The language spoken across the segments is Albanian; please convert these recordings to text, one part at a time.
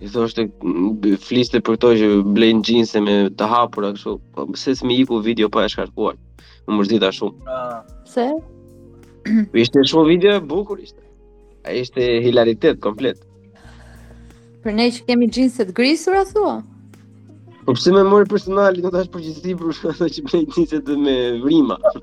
i thoshte fliste për këto që blejnë xhinse me të hapura kështu. Po pse s'mi iku video pa e shkarkuar? Më mërzita shumë. Ah. Pse? Ishte shumë video e bukur ishte. Ai ishte hilaritet komplet. Për ne që kemi xhinse të grisura thua? Po pse më merr personale, unë të thashë në përgjithësi për ato që blejnë xhinse të me vrima.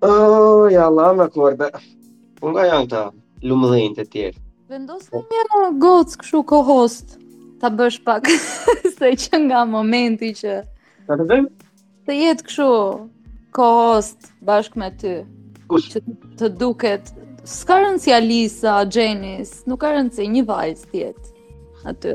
Oh, ja la moj korbe. Po nga janë këta lummëdhenj të tjerë? Vendos një gocë këshu kohost, ta bësh pak, se që nga momenti që... Ka të bëjmë? Të jetë këshu kohost bashkë me ty. Kush? Që të duket, s'ka rëndësi Alisa, Xhenis, nuk ka rëndësi një vajzë të jetë aty.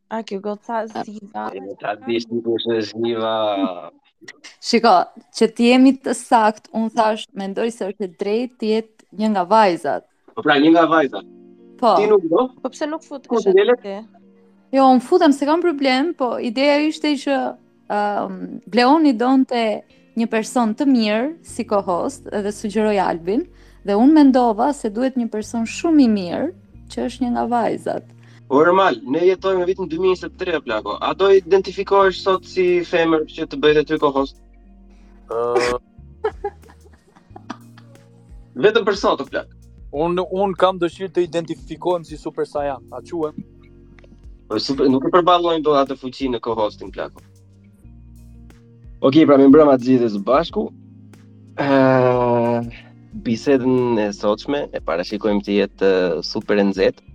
A kjo goca ziva. Në ta dish ti kush është ziva. Shiko, që të jemi të sakt, unë thash, mendoj se është e drejtë të jetë një nga vajzat. Po pra, një nga vajzat. Po. Ti nuk do? Po pse nuk futesh ti? Jo, unë futem s'e kam problem, po ideja ishte që Ëm uh, Bleoni donte një person të mirë si co-host dhe sugjeroi Albin dhe unë mendova se duhet një person shumë i mirë që është një nga vajzat. Po normal, ne jetojmë në vitin 2023 o plako. A do identifikohesh sot si femër që të bëhesh aty co-host? Ëh. Uh... Vetëm për sot plak. Un un kam dëshirë të identifikohem si Super Saiyan. A quhem? Po super, nuk e përballojmë dot atë fuqinë kohostin plak. Okej, pra mirëmbrëma të gjithëve së bashku. Ëh, biseda e sotshme e parashikojmë të jetë super e nxehtë.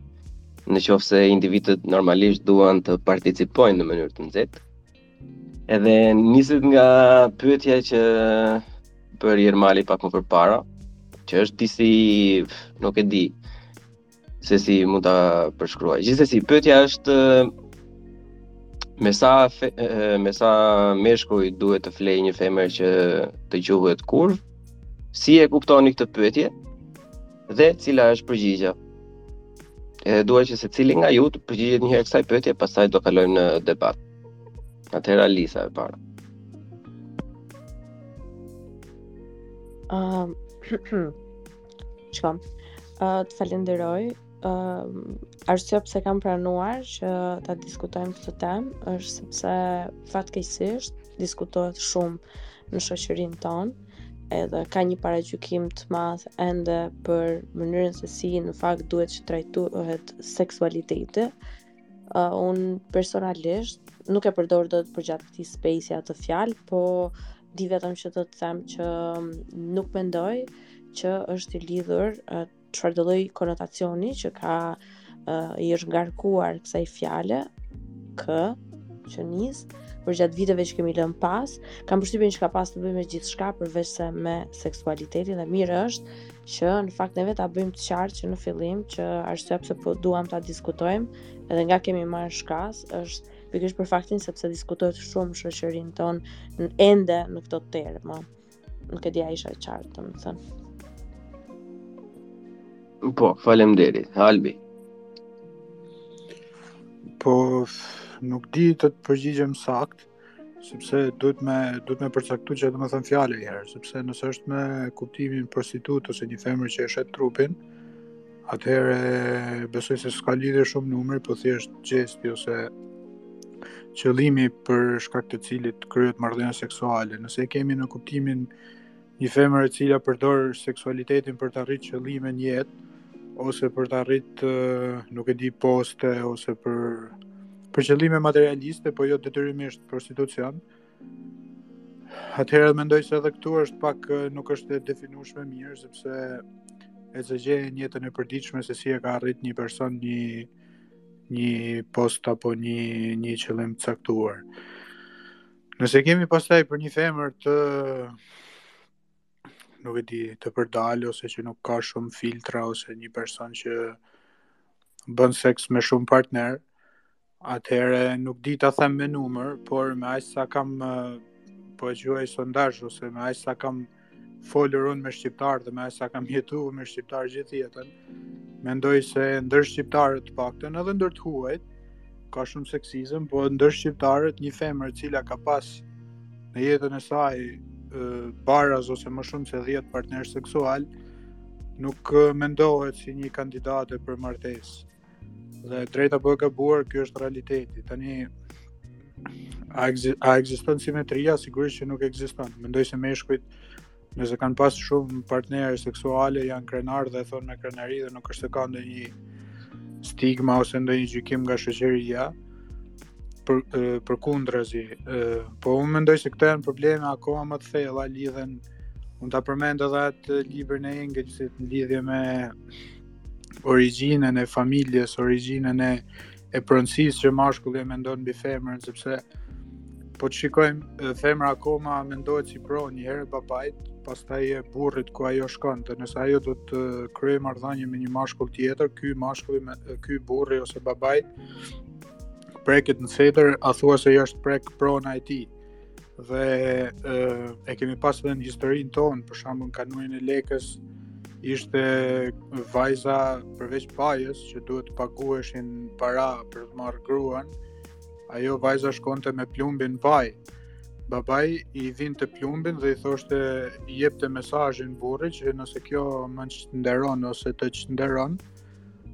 Në qoftë se individët normalisht duan të participojnë në mënyrë të nxehtë, Edhe niset nga pyetja që pyeti Ermali pak më përpara, që është disi nuk e di se si mund ta përshkruaj. Gjithsesi pyetja është me sa fe, me sa meshkuj duhet të flejë një femër që të quhet kurv? Si e kuptoni këtë pyetje? Dhe cila është përgjigja? Edhe dua që secili nga ju të përgjigjet një herë kësaj pyetje, pastaj do kalojmë në debat. Atëherë Alisa e para. Ëm um, Ç'kemi? Uh, të falenderoj. Ëm um, arsyeja pse kam pranuar që ta diskutojmë këtë temë është sepse fatkeqësisht diskutohet shumë në shoqërinë tonë edhe ka një paragjykim të madh ende për mënyrën se si në fakt duhet të trajtohet seksualiteti Uh, unë personalisht nuk e përdor dot përgjatë këtij space-ja atë fjalë, po di vetëm që do të them që um, nuk mendoj që është i lidhur uh, çfarëdolloj konotacioni që ka uh, i është ngarkuar kësaj fjale kë që nis përgjatë viteve që kemi lënë pas, kam përshtypjen që ka pas të bëjë me gjithçka përveçse me seksualitetin dhe mirë është që në fakt neve ta bëjmë të qartë që në fillim që arsyeja pse po duam ta diskutojmë edhe nga kemi marrë shkas është pikërisht për faktin sepse diskutohet shumë shoqërinë tonë ende në këto terma. Nuk e di a isha e qartë, domethënë. Po, faleminderit, Albi. Po, nuk di të të përgjigjem saktë, sepse duhet me duhet me përcaktuar që domethënë fjala një herë, sepse nëse është me kuptimin prostitutë ose një femër që e shet trupin, atëherë besoj se s'ka lidhje shumë numri, po thjesht gjesti ose qëllimi për shkak të cilit kryhet marrëdhënia seksuale. Nëse e kemi në kuptimin Një femër e cila përdor seksualitetin për të arritur qëllime në jetë ose për të arritur nuk e di poste ose për për qëllime materialiste, po jo detyrimisht prostitucion. Atëherë mendoj se edhe këtu është pak nuk është e definueshme mirë sepse e zor gje në jetën e përditshme se si e ka arrit një person një një post apo një një qëllim të caktuar. Nëse kemi pastaj për një femër të nuk e di të përdalë ose që nuk ka shumë filtra ose një person që bën seks me shumë partnerë, atëherë nuk di ta them me numër, por me aq sa kam po e quaj sondazh ose me aq sa kam folur unë me shqiptarë dhe me sa kam jetu me shqiptarë gjithë jetën, mendoj se ndër shqiptarët të paktën edhe ndër të huajt, ka shumë seksizëm, po ndër shqiptarët një femër e cila ka pas në jetën e saj baraz ose më shumë se 10 partnerë seksualë, nuk mendohet si një kandidate për martesë. E drejtë apo e gabuar, ky është realiteti. Tani a, egzi, a ekziston simetria? Sigurisht që nuk ekziston. Mendoj se meshkujt nëse kanë pas shumë partnerë seksualë janë krenarë dhe thonë me krenari dhe nuk është se ka ndonjë stigma ose ndonjë gjykim nga shoqëria për përkundrazi. Po unë mendoj se këto janë probleme akoma më të thella lidhen mund ta përmend edhe atë librin e Engelsit në lidhje me origjinën e familjes, origjinën e e pronësisë që mashkulli mendon mbi femrën, sepse po të shikojmë femra akoma mendohet si pronë një herë e babait, pastaj e burrit ku ajo shkon, dhe nëse ajo do të kryejë marrëdhënie me një mashkull tjetër, ky mashkull, ky burri ose babai preket në sedër, a thua se i është prek prona e tij. Dhe e, e kemi pas edhe në historinë tonë, për shembull në kanunin e Lekës ishte vajza përveç pajës që duhet të paguheshin para për të marrë gruan, ajo vajza shkonte me plumbin n'pajë. Babai i vinte plumbin dhe i thoshte i jepte mesazhin burrit që nëse kjo më nderon ose të çnderon,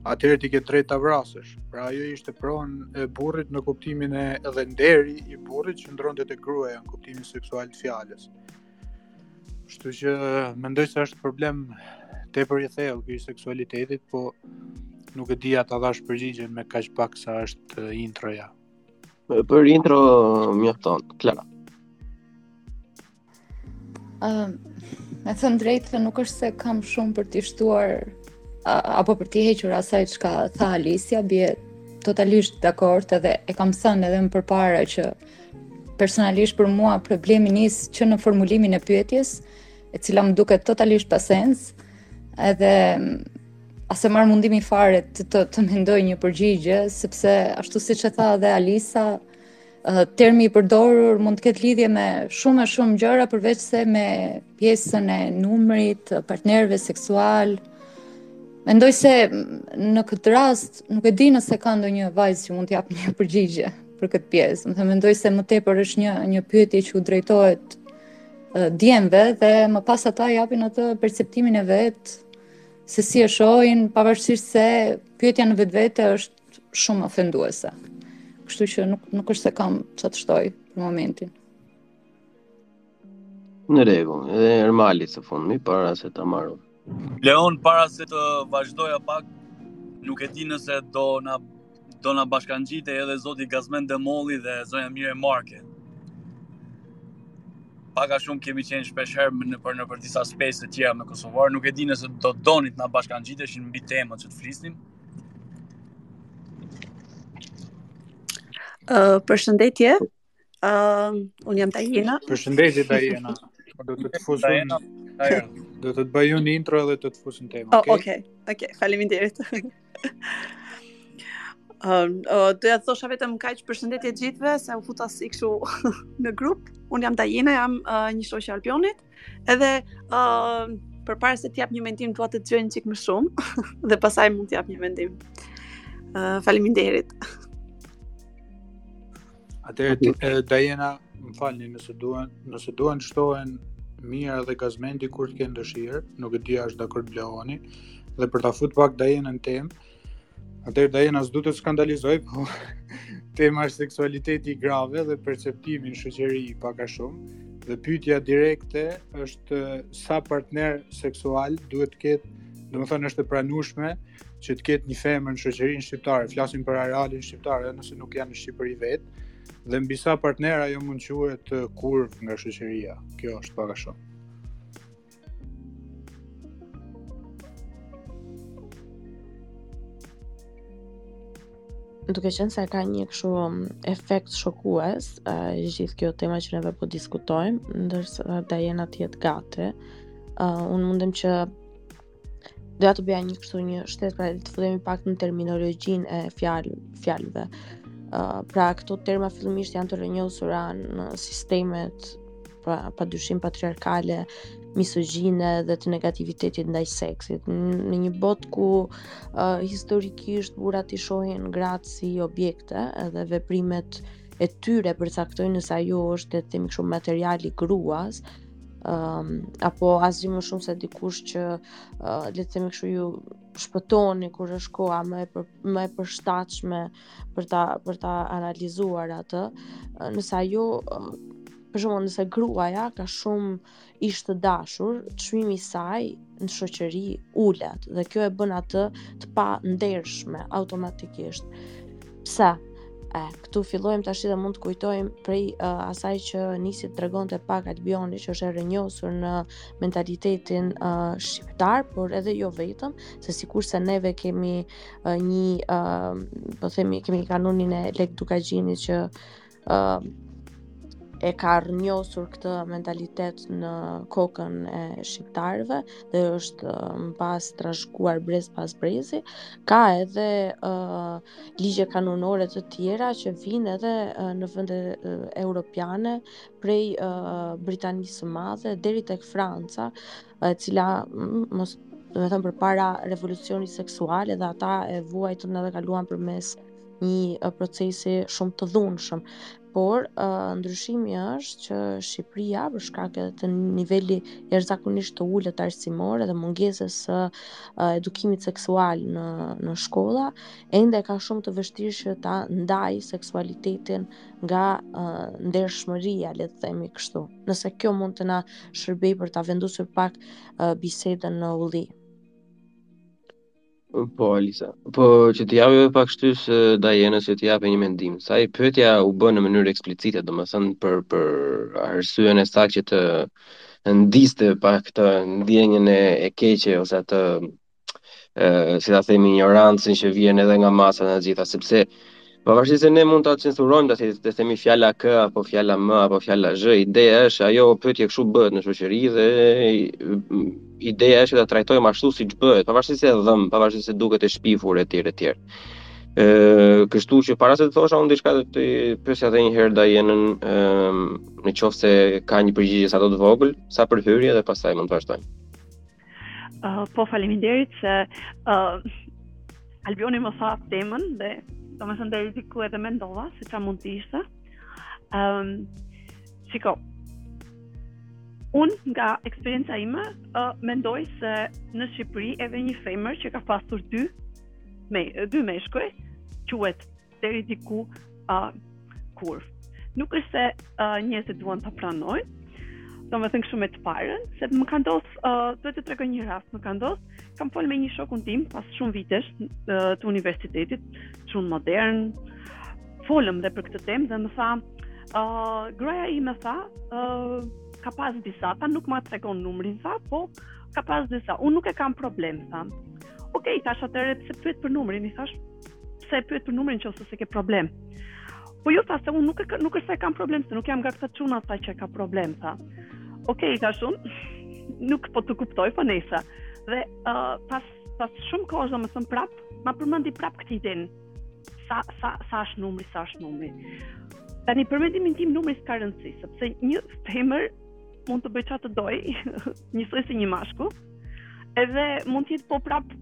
atëherë ti ke drejt ta vrasësh. Pra ajo ishte pronë e burrit në kuptimin e edhe nderi i burrit qëndronte te gruaja në kuptimin seksual të fjalës. Kështu që mendoj se është problem tepër i thellë ky i seksualitetit, po nuk e di a ta dhashë përgjigjen me kaq pak sa është introja. Për intro mjafton, Klara. Ëm, me thënë drejtë, nuk është se kam shumë për t'i shtuar apo për t'i hequr asaj çka tha Alisia, bie totalisht dakord edhe e kam thënë edhe më përpara që personalisht për mua problemi nis që në formulimin e pyetjes, e cila më duket totalisht pa sens, edhe as e marr mundimin fare të, të, të mendoj një përgjigje, sepse ashtu siç e tha edhe Alisa, termi i përdorur mund të ketë lidhje me shumë e shumë gjëra përveç se me pjesën e numrit partnerëve seksual. Mendoj se në këtë rast nuk e di nëse ka ndonjë vajzë që mund të jap një përgjigje për këtë pjesë. Domethënë, mendoj se më tepër është një një pyetje që u drejtohet djemve dhe më pas ata japin atë perceptimin e vet se si e shohin, pavarësisht se pyetja në vetvete është shumë ofenduese. Kështu që nuk nuk është se kam çfarë të shtoj për momentin. Në rregull, edhe Ermali së fundmi para se ta marrë. Leon para se të vazhdoja pak, nuk e di nëse do na do na bashkëngjitej edhe zoti Gazmend Demolli dhe zonja Mire Marke. Pak a shumë kemi qenë shpesh herë në për në për disa space të tjera me kosovarë, nuk e di nëse do donit na bashkëngjiteshit mbi temën që të flisnim. Uh, përshëndetje. Uh, unë jam Dajana. Përshëndetje Dajana. Po do të të fusim do të të bëj një intro edhe të të fusim në temë, oh, okay? Okay. Okay, faleminderit. Ëm, uh, doja të thosha vetëm kaq përshëndetje të gjithëve, se u futa si kështu në grup. Unë jam Dajana, jam uh, një shoqe e Albionit. Edhe ë uh, përpara se të jap një mendim dua të dëgjoj një çik më shumë dhe pastaj mund të jap një mendim. ë uh, Faleminderit. Atëherë okay. Dajena, më falni nëse duan, nëse duan të shtohen Mira dhe Gazmendi kur të kenë dëshirë, nuk e di a është dakord Bleoni dhe për ta fut pak Dajenën në temë, Atëherë Dajena s'dua të të skandalizoj, po tema është seksualiteti i grave dhe perceptimi në shoqëri pak a shumë. Dhe pyetja direkte është sa partnerë seksual duhet të ketë, domethënë është e pranueshme që të ketë një femër në shoqërinë shqiptare, flasim për arealin shqiptar, edhe nëse nuk janë në Shqipëri vetë, dhe mbi sa partnerë ajo mund të quhet kurvë nga shoqëria. Kjo është pak a shumë. duke qenë se e ka një kështu um, efekt shokues, uh, gjithë kjo tema që neve po diskutojmë, ndërsa uh, Dajena të jetë gati, uh, unë mundem që doja të bëja një kështu një shtesë, pra të futemi pak në terminologjinë e fjal, fjalëve. Uh, pra këto terma fillimisht janë të rrënjosura në sistemet pa, pa dyshim patriarkale, misogjine dhe të negativitetit ndaj seksit. Në një botë ku uh, historikisht burrat i shohin gratë si objekte dhe veprimet e tyre përcaktojnë nëse ajo është të themi kështu material i gruas, um, apo asgjë më shumë se dikush që uh, le të themi kështu ju shpëtoni kur është koha më e për, më e përshtatshme për ta për ta analizuar atë, uh, nëse ajo uh, Për shembull, nëse gruaja ka shumë ish të dashur, çmimi i saj në shoqëri ulet dhe kjo e bën atë të pandershme automatikisht. Pse? E, këtu fillojmë tash dhe mund të kujtojmë prej uh, asaj që nisi të tregonte pak Albioni që është e rrënjosur në mentalitetin uh, shqiptar, por edhe jo vetëm, se sikurse neve kemi uh, një, uh, po themi, kemi Kanunin e Lekë Dukagjinit që uh, e ka rrënjosur këtë mentalitet në kokën e shqiptarëve dhe është mbas trashëguar brez pas brezi, ka edhe uh, ligje kanonore të tjera që vijnë edhe uh, në vende uh, europiane prej uh, Britanisë së Madhe deri tek Franca, e cila domethënë përpara revolucionit seksual edhe ata e vuajtën edhe kaluan përmes një procesi shumë të dhunshëm. Por uh, ndryshimi është që Shqipëria për shkak edhe të nivelit jashtëzakonisht të ulët arsimor dhe mungesës së uh, edukimit seksual në në shkolla, ende ka shumë të vështirë që ta ndajë seksualitetin nga uh, ndershmëria, le të themi kështu. Nëse kjo mund të na shërbejë për ta vendosur pak uh, bisedën në hulli. Po, Alisa. Po, që t'i japim edhe pak shtysë Dajenës që të japë një mendim. Se pyetja u bë në mënyrë eksplicite, domethënë për për arsyen e saktë që të ndiste pak këtë ndjenjën e, e keqe ose atë e, si ta themi injorancën që vjen edhe nga masa e gjitha, sepse Pavarësisht se ne mund ta censurojmë pra të themi fjala kë apo fjala më apo fjala zhë, ideja është ajo pyetje kështu bëhet në shoqëri dhe ideja është ta trajtojmë ashtu siç bëhet, pavarësisht se dhemb, pavarësisht se duket e shpifur etj etj. Ë, kështu që para se të thosha unë diçka do të pyesja edhe një herë Dajenën, ë, në qoftë se ka një përgjigje sado të vogël, sa për hyrje dhe pastaj mund të vazhdojmë. Uh, po faleminderit se uh, Albioni më tha temën dhe domethënë deri diku edhe mendova se çfarë mund të ishte. Ëm um, shiko. Unë nga eksperienca ime uh, mendoj se në Shqipëri edhe një femër që ka pasur dy me dy meshkuj quhet deri diku uh, kurvë. Nuk është se uh, njerëzit duan ta pranojnë, domethënë kështu me të parën, se më ka ndodh, uh, duhet të tregoj një rast, më ka ndodh, kam fol me një shokun tim pas shumë vitesh uh, të universitetit, shumë modern, folëm dhe për këtë temë dhe më tha, uh, gruaja ime tha, uh, ka pas disa, tha nuk ma tregon numrin, tha, po, ka pas disa, unë nuk e kam problem, tha. Okej, okay, thashë atëherë pse pyet për numrin, i thashë, Pse e pyet për numrin qoftë se s'e ke problem? Po jo, tha se unë nuk e nuk është se kam problem, se nuk jam nga këta çuna tha që ka problem tha. Okej, okay, thashë unë nuk po të kuptoj po nejse. Dhe uh, pas pas shumë kohësh domethënë prap, ma përmendi prap këtë idenë. Sa sa sa është numri, sa është numri. Tani për mendimin tim numri s'ka rëndësi, sepse një femër mund të bëjë çfarë të dojë. njësoj si një mashkull, edhe mund të jetë po prap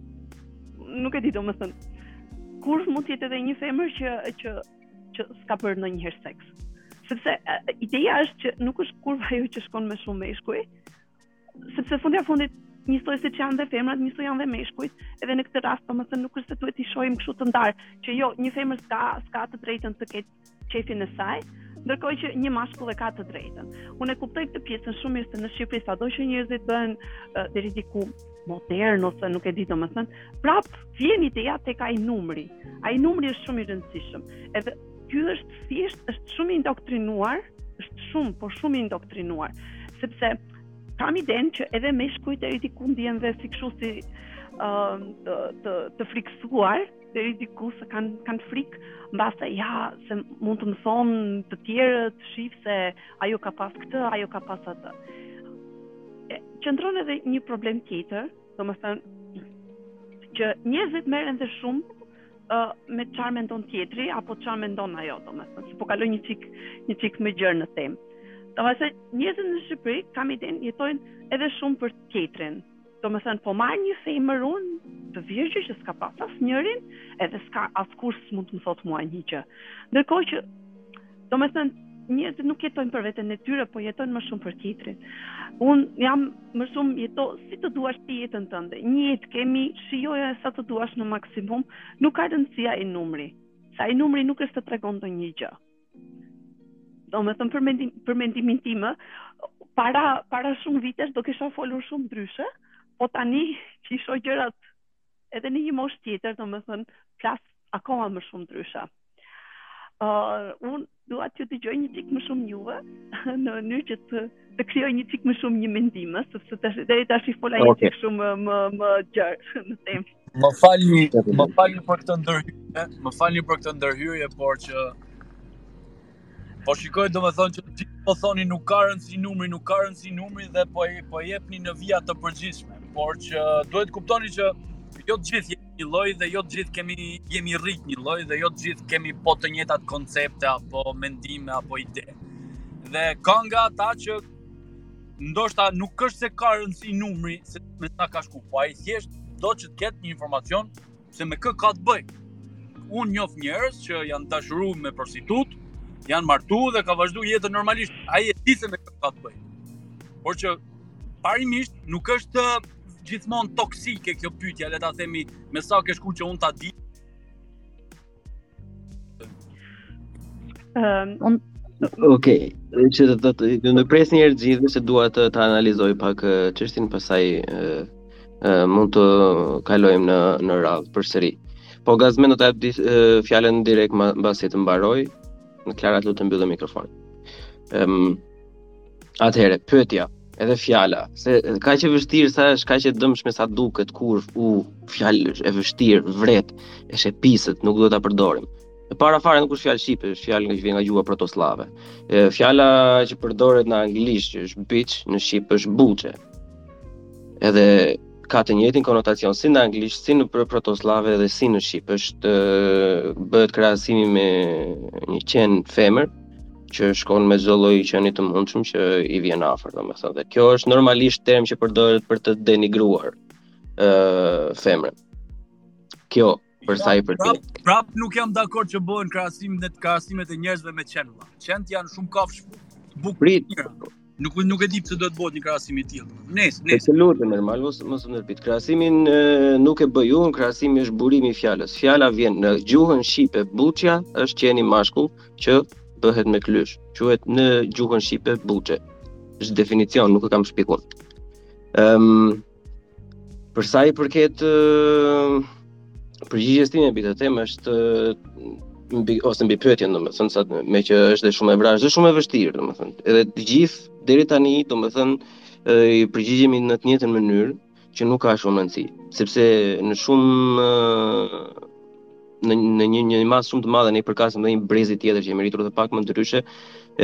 nuk e di domethënë. Kurvë mund të jetë edhe një femër që që që s'ka bërë ndonjëherë seks. Sepse ideja është që nuk është kurva ajo që shkon me shumë meshkuj, sepse fundja fundit njësoj siç janë dhe femrat, njësoj janë dhe meshkujt, edhe në këtë rast, domethënë, nuk është se duhet t'i shohim kështu të ndarë, që jo, një femër s'ka, s'ka të drejtën të ketë qejfin e saj, ndërkohë që një mashkull e ka të drejtën. Unë e kuptoj këtë pjesën shumë mirë se në Shqipëri sado që njerëzit bëhen uh, deri diku modern ose nuk e di domethënë, prap vjen ideja tek ai numri. Ai numri është shumë i rëndësishëm. Edhe ky është thjesht është shumë i indoktrinuar, është shumë, po shumë i indoktrinuar, sepse kam idenë që edhe meshkujt deri diku ndihen dhe si kështu si uh, të, të, të friksuar, deri diku se kanë kanë frikë mbase ja se mund të më thonë të tjerët shif se ajo ka pas këtë, ajo ka pas atë. Qëndron edhe një problem tjetër, domethënë që njerëzit merren dhe shumë uh, me çfarë mendon tjetri apo çfarë mendon ajo, domethënë se po kaloj një çik një çik më gjer në temë. Domethënë njerëzit në Shqipëri kam idenë jetojnë edhe shumë për tjetrin, Domethënë, po marr një femër unë të virgjë që s'ka pas asnjërin, edhe s'ka askush s'mund të më thotë mua një gjë. Ndërkohë që, domethënë, njerëzit nuk jetojnë për veten e tyre, po jetojnë më shumë për tjetrin. Unë jam më shumë jeto, si të duash ti jetën tënde. Një jetë kemi, shijoje sa të duash në maksimum, nuk ka rëndësi ai numri. Se ai numri nuk është se tregon ndonjë gjë. Domethënë për mendim, për mendimin tim, para, para shumë vitesh do kisha folur shumë ndryshe, po tani që i shohë gjërat edhe në një moshë tjetër, domethënë, flas akoma më shumë ndryshe. Uh, unë dua t'ju dëgjoj një çikë më shumë juve, në mënyrë që të të krijoj një çik më shumë një mendim, sepse tashi deri tashi i fola një çik shumë më më gjerë në temë. Më falni, më falni për këtë ndërhyrje, më falni për këtë ndërhyrje, por që po shikoj domethënë që ju po thoni nuk ka rëndësi numri, nuk ka rëndësi numri dhe po po e jepni në vija të përgjithshme, por që duhet të kuptoni që jo të gjithë një lloj dhe jo të gjithë kemi jemi rrit një lloj dhe jo të gjithë kemi po të njëjtat koncepte apo mendime apo ide. Dhe ka nga ata që ndoshta nuk është se ka rëndësi numri se me sa ka shku, po ai thjesht do që të ketë një informacion se me kë ka të bëj. Unë njoh njerëz që janë dashuru me prostituta, janë martu dhe kanë vazhdu jetën normalisht. Ai e di se me kë ka të bëj. Por që parimisht nuk është gjithmonë toksike kjo pytja, le ta themi, me sa ke shku që unë ta di. Um, un... Ok, që të të të ndërpres një herë gjithë se dua ta analizoj pak çështjen pastaj uh, uh, mund të kalojmë në, në radhë përsëri. Po Gazmend do ta jap uh, fjalën direkt mbasi të mbaroj, Klara të lutem mbylle mikrofonin. Um, Atëherë, pyetja, edhe fjala, s'e ka aq vështirë sa është, kaq e dëmshme sa duket, kurvë fjalë e vështirë, vret, është e pisët, nuk duhet ta përdorim. E para fare nuk është fjalë shqipe, është fjalë që vjen nga gjuha protosllave. E fjala që përdoret në anglisht që është bitch, në shqip është buçe. Edhe ka të njëjtin konotacion si në anglisht, si në protosllave dhe si në shqip. Është bëhet krahasimi me një qen femër, që shkon me çdo lloj qeni të mundshëm që i vjen afër, domethënë. Dhe kjo është normalisht term që përdoret për të denigruar ë uh, femrën. Kjo për sa i përket. Prap, prap nuk jam dakord që bëhen krahasimet e krahasimet e njerëzve me qen. Qent janë shumë kafshë bukur. Prit, Nuk nuk e di pse do të bëhet një krahasim i tillë. Nejse, nejse. Të lutem normal, mos mos më ndërprit. Krahasimin e, nuk e bëj unë, krahasimi është burimi i fjalës. Fjala vjen në gjuhën shqipe, buçja është qeni mashkull që bëhet me klysh. Quhet në gjuhën shqipe buçe. Është definicion, nuk e kam shpikur unë. Ëm, ehm, um, Për sa i përket përgjigjes time mbi këtë temë është mbi ose mbi pyetjen domethënë meqë është shumë e vrazhë, është shumë e vështirë domethënë. Edhe të gjithë deri tani domethënë i përgjigjemi në të njëjtën mënyrë që nuk ka shumë rëndësi, sepse në shumë në në një një masë shumë të madhe ne i përkasim edhe një brezi tjetër që jemi rritur edhe pak më ndryshe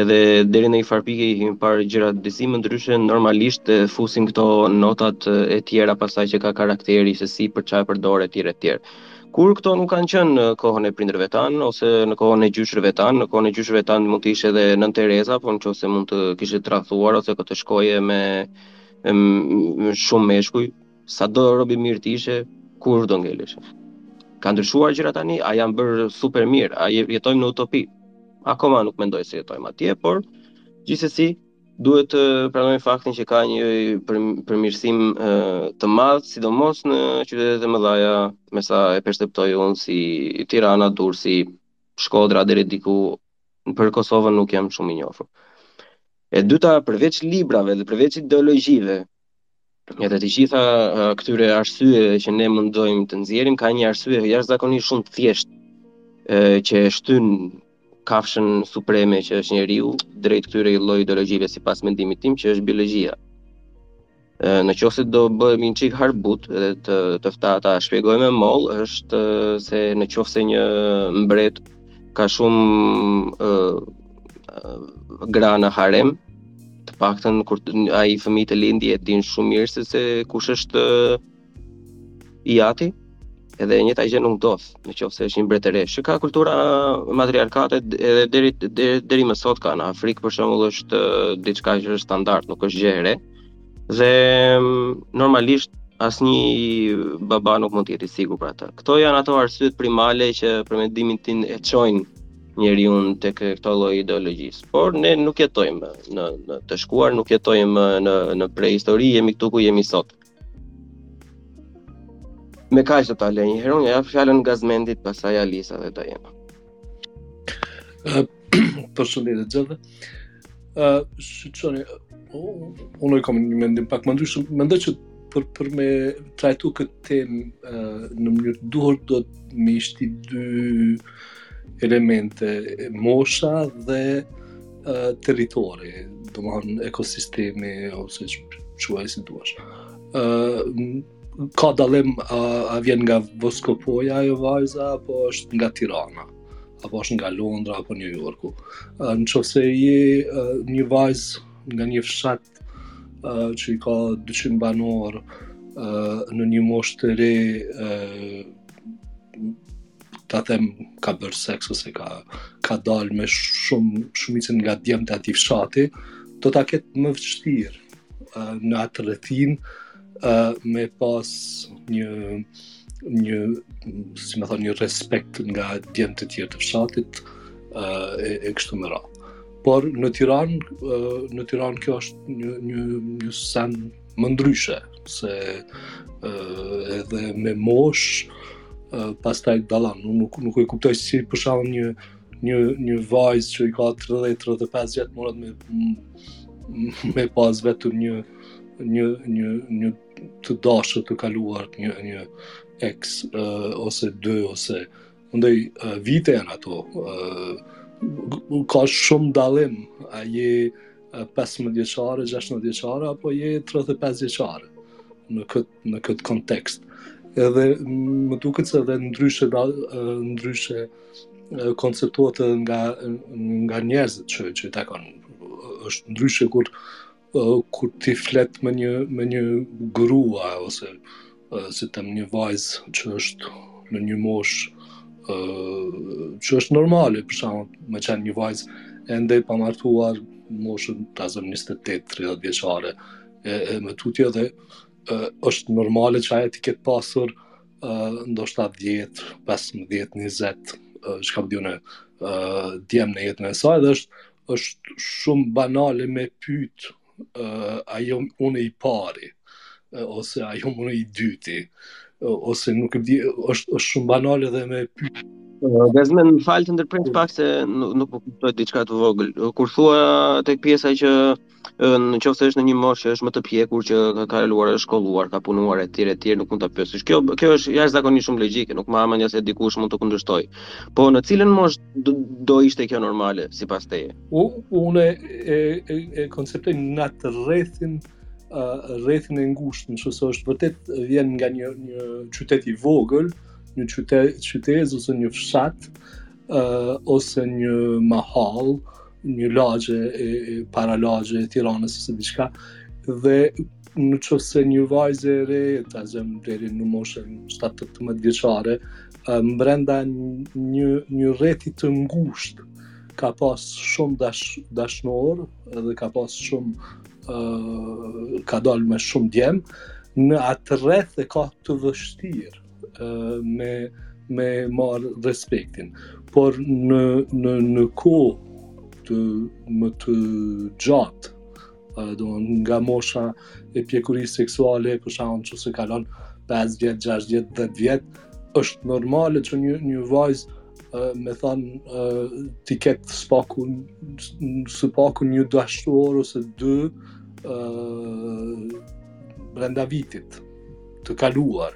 edhe deri në një farë pike i kemi parë gjërat disi më ndryshe normalisht fusin këto notat e tjera pastaj që ka karakteri se si për çfarë e përdor etj etj kur këto nuk kanë qenë në kohën e prindërve tanë ose në kohën e gjyshërve tanë në kohën e gjyshërve tanë mund të ishe edhe Nënë Tereza po në qoftë se mund të kishe tradhtuar ose do të shkoje me, me, me shumë meshkuj Sado rob i mirë të ishe, kurvë do ngelje. Kanë ndryshuar gjërat tani, a janë bërë super mirë, a jetojmë në utopi. Akoma nuk mendoj se jetojmë atje, por gjithsesi duhet të pranojmë faktin që ka një përmirësim të madh, sidomos në qytetet e mëdha, me sa e perceptoj unë si Tirana, Durrësi, Shkodra deri diku për Kosovën nuk jam shumë i njohur. E dyta, përveç librave dhe përveç ideologjive, Edhe të gjitha këtyre arsyeve që ne mundohemi të nxjerrim ka një arsye jashtëzakonisht shumë të thjeshtë që e shtyn kafshën supreme që është njeriu drejt këtyre lloj ideologjive sipas mendimit tim që është biologjia. Në qoftë se do bëhemi një çik harbutë dhe të të fta ta shpjegojmë moll është se në qoftë se një mbret ka shumë uh, gra në harem, të paktën kur ai fëmijë të lindi e din shumë mirë se se kush është i ati, edhe e njëta gjë nuk ndodh, në qoftë se është një mbretëreshë. Që ka kultura matriarkate edhe deri deri, deri më sot ka. Në Afrikë për shembull është diçka që është standard, nuk është gjë e re. Dhe normalisht asnjë baba nuk mund të jetë i sigurt për atë. Këto janë ato arsyet primale që për mendimin tim e çojnë njeriun tek këto lloj ideologjisë. Por ne nuk jetojmë në në të shkuar, nuk jetojmë në në prehistori, jemi këtu ku jemi sot. Me kaq po ta lë një herë, unë ia jap fjalën Gazmendit, pastaj Alisa dhe Dajena. Përshëndetje gjithëve. Ë, uh, si jeni, unë kam një mendim pak ma ndryshëm. Mendoj që për për me trajtu këtë temë uh, në mënyrë të duhur do të m'ishin dy elemente, mosha dhe uh, territori, domethënë ekosistemi ose quaje si duash. Ë, uh, ka dallim a, a vjen nga Voskopoja ajo vajza, apo është nga Tirana, apo është nga Londra, apo New Yorku. Në qoftë se je një vajzë nga një fshat që i ka 200 banorë në një moshë të re, ta them ka bërë seks ose ka ka dal me shumë shumicën nga djemtë e atij fshati, do ta ketë më vështirë në atë rrethin uh, me pas një një si me thanë një respekt nga djemtë e tjerë të fshatit uh, e, e kështu me radhë. Por në Tiranë uh, në Tiranë kjo është një një një send më ndryshe se uh, edhe me moshë uh, pastaj dallon nuk nuk e kuptoj si për shembull një një një vajzë që i ka 30 35 vjet mund me me pas vetëm një një një një të dashur të kaluar një një ex uh, ose dy ose ndaj uh, vite janë ato uh, ka shumë dallim a je 15 vjeçare 16 vjeçare apo je 35 vjeçare në kët në kët kontekst edhe më duket se edhe ndryshe da, ndryshe konceptohet nga nga njerëzit që që i takon është ndryshe kur uh, kur ti flet me një me një grua ose uh, si të them një vajzë që është në një moshë uh, që është normale për shembull me qenë një vajzë ende pa martuar moshën ta zëmë 28 30 vjeçare e, e më tutje dhe uh, është normale që ajo të ketë pasur uh, ndoshta 10 15 20 çka po di unë uh, djem në jetën e saj dhe është Është shumë banale me pyt a jom unë i pari ose a jom unë i dyti ose nuk e di, është është shumë banale dhe me pyt. Gazmend, më fal të ndërpres pak se nuk, nuk po kuptoj diçka të vogël. Kur thua tek pjesa që në qoftë se është në një moshë që është më të pjekur që ka kaluar është shkolluar, ka punuar e tjerë e tjerë, nuk mund ta pyesësh. Kjo kjo është jashtëzakonisht shumë logjike, nuk ma ha mendja se dikush mund të kundërshtojë. Po në cilën moshë do, do ishte kjo normale sipas teje? U, unë e, e, e konceptoj në atë rrethin rrethin e ngushtë, nëse është vërtet vjen nga një një qytet i vogël, një qytet qytez ose një fshat, ë uh, ose një mahallë, ë një lagje e, e paralagje e Tiranës ose diçka dhe në qoftë se një vajzë e re ta zëmë deri në moshën 17 vjeçare mbrenda një, një rrethi të ngushtë ka pas shumë dash, dashnorë dhe ka pas shumë uh, ka dalë me shumë djem në atë rreth e ka të vështirë me me marr respektin. Por në në në kohë më të gjatë, do nga mosha e pjekurisë seksuale, për shembull nëse kalon 5 vjet, 6 vjet, 10 vjet, është normale që një një vajzë me than t'i ketë së paku së paku një dashnor ose dy ë brenda vitit të kaluar.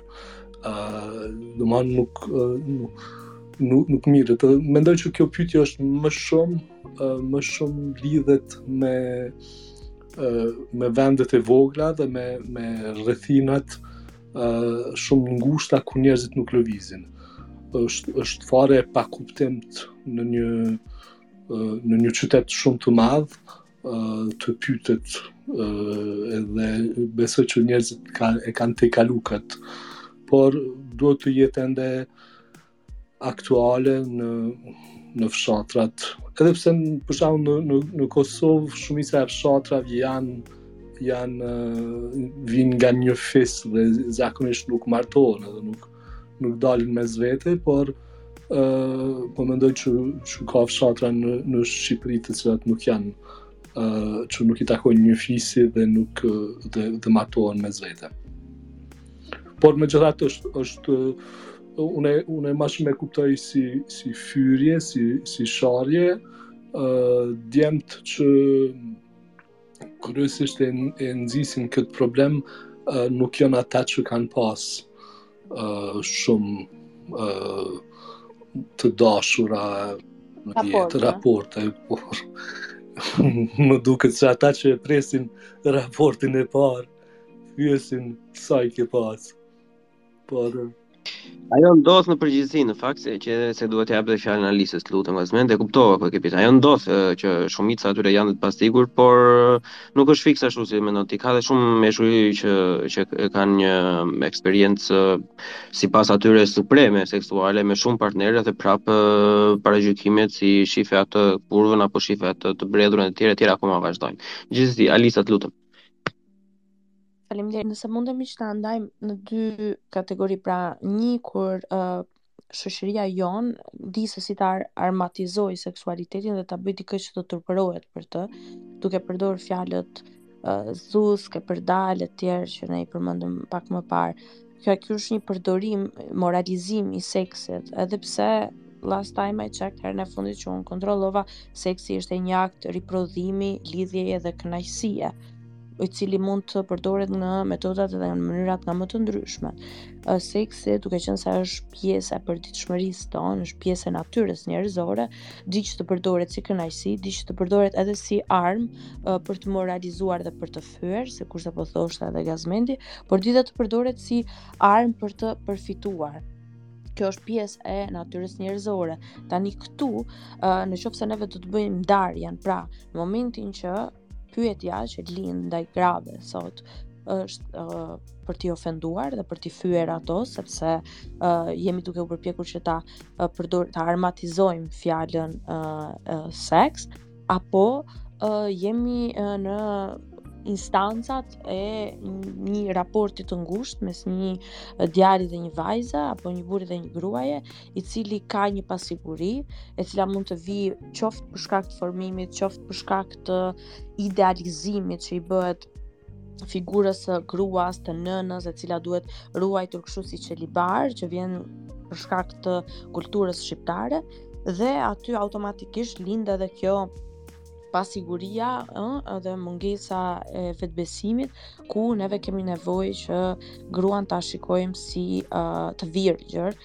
ë uh, domethënë nuk uh, nuk nuk mirëpo mendoj që kjo pyetje është më shumë uh, më shumë lidhet me uh, me vendet e vogla dhe me me rrethinat uh, shumë ngushta ku njerëzit nuk lëvizin. Është është fare e pakuptimtë në një në një qytet shumë të madh, të pytet edhe besoj që njerëzit ka, e kanë tejkalu këtë por duhet të jetë ende aktuale në në fshatrat edhe pse për shembull në në në Kosovë shumica e fshatrave janë janë vijnë nga një fis dhe zakonisht nuk martohen edhe nuk nuk dalin mes vete, por uh, po mendoj që, që ka fshatra në, në Shqipëri të cilat nuk janë uh, që nuk i takojnë një fisi dhe nuk dhe, dhe martohen mes vete. Por megjithatë është, është une, une ma shumë e kuptoj si, si fyerje, si, si sharje, uh, djemtë që kryesisht e, e nxisin këtë problem uh, nuk janë ata që kanë pas uh, shumë uh, të dashura në raporte. të raporte por më duket se ata që e presin raportin e parë pyesin sa i ke pas Po atë. Ajo ndodh në përgjithësi në fakt seç se duhet të jap dhe fjalën Alisës, lutem as mend e kuptova po e ke pita. Ajo ndodh që shumica atyre janë të pasigurt, por nuk është fiks ashtu si mendon ti. Ka dhe shumë meshkuj që që kanë një eksperiencë sipas atyre supreme seksuale me shumë partnere dhe prapë paragjykimet si shife atë kurvën apo shife atë të bredhurën e tjera tjera akoma vazhdojnë. Gjithsesi Alisa të lutem. Faleminderit. Nëse mundemi që ta ndajmë në dy kategori, pra një kur uh, shoqëria jonë di se si ta armatizojë seksualitetin dhe ta bëjë dikë që të turpërohet për të, duke përdorur fjalët uh, zuskë, e përdalë e tjerë që ne i përmendëm pak më parë. Kjo kjo është një përdorim moralizim i seksit, edhe pse last time I checked herën e fundit që unë kontrollova seksi është një akt riprodhimi, lidhjeje dhe kënaqësie i cili mund të përdoret në metodat dhe në mënyrat nga më të ndryshme. Seksi, duke qenë se është pjesë e përditshmërisë tonë, është pjesë e natyrës njerëzore, di që të përdoret si kënaqësi, di që të përdoret edhe si armë për të moralizuar dhe për të fyer, sikurse po thoshte edhe Gazmendi, por di të përdoret si armë për të përfituar. Kjo është pjesë e natyrës njerëzore. Tani këtu, në qoftë se neve do të bëjmë ndarjen, pra, në momentin që pyetja që lind ndaj grave sot është uh, për t'i ofenduar dhe për t'i fyer ato sepse uh, jemi duke u përpjekur që ta uh, përdor ta armatizojmë fjalën uh, uh, seks Apo uh, jemi uh, në instancat e një raporti të ngushtë mes një djali dhe një vajze apo një burri dhe një gruaje, i cili ka një pasiguri, e cila mund të vijë qoftë për shkak të formimit, qoftë për shkak të idealizimit që i bëhet figurës së gruas të nënës e cila duhet ruajtur kështu si qelibar që vjen për shkak të kulturës shqiptare dhe aty automatikisht lind edhe kjo pasiguria edhe mungesa e vetbesimit ku neve kemi nevojë që gruan ta shikojmë si uh, të virgjër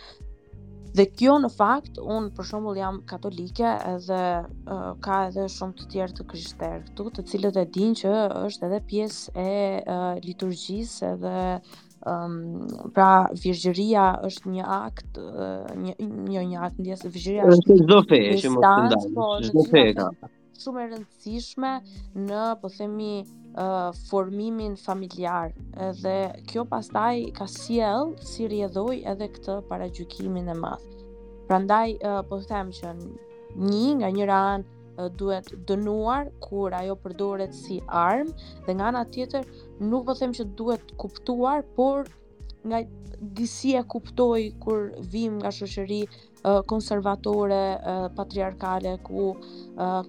dhe kjo në fakt un për shembull jam katolike edhe uh, ka edhe shumë të tjerë të krishterë këtu të cilët e dinë që është edhe pjesë e uh, liturgjisë edhe Um, pra virgjëria është një akt, një një një akt ndjesë virgjëria është çdo fe që mund të ndaj. Po, çdo fe ka. Shumë e rëndësishme në, po themi, uh, formimin familjar edhe kjo pastaj ka sjell si rrjedhoj edhe këtë paragjykimin e madh. Prandaj uh, po them që një nga njëra anë duhet dënuar kur ajo përdoret si armë dhe nga ana tjetër nuk po them që duhet kuptuar, por disi e kuptoj kur vijmë nga shoqëri konservatore patriarkale ku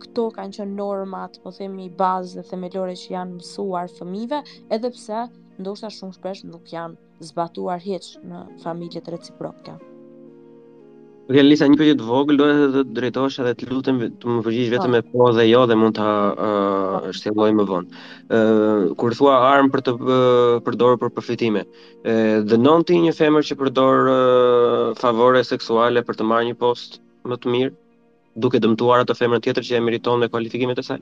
këto kanë qenë normat, po themi bazë dhe themelore që janë mësuar fëmijëve, edhe pse ndoshta shumë shpesh nuk janë zbatuar hiç në familjet reciproke. Okej, Lisa, një pyetje të vogël, do të të drejtoj edhe të lutem të më përgjigjesh vetëm po. me po dhe jo dhe mund ta uh, shtjelloj më vonë. Ë uh, kur thua arm për të uh, përdor për përfitime, ë uh, dënon ti një femër që përdor uh, favore seksuale për të marrë një post më të mirë? duke dëmtuar atë femrën tjetër që e meriton me kualifikimet e saj.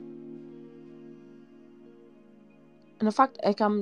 Në fakt e kam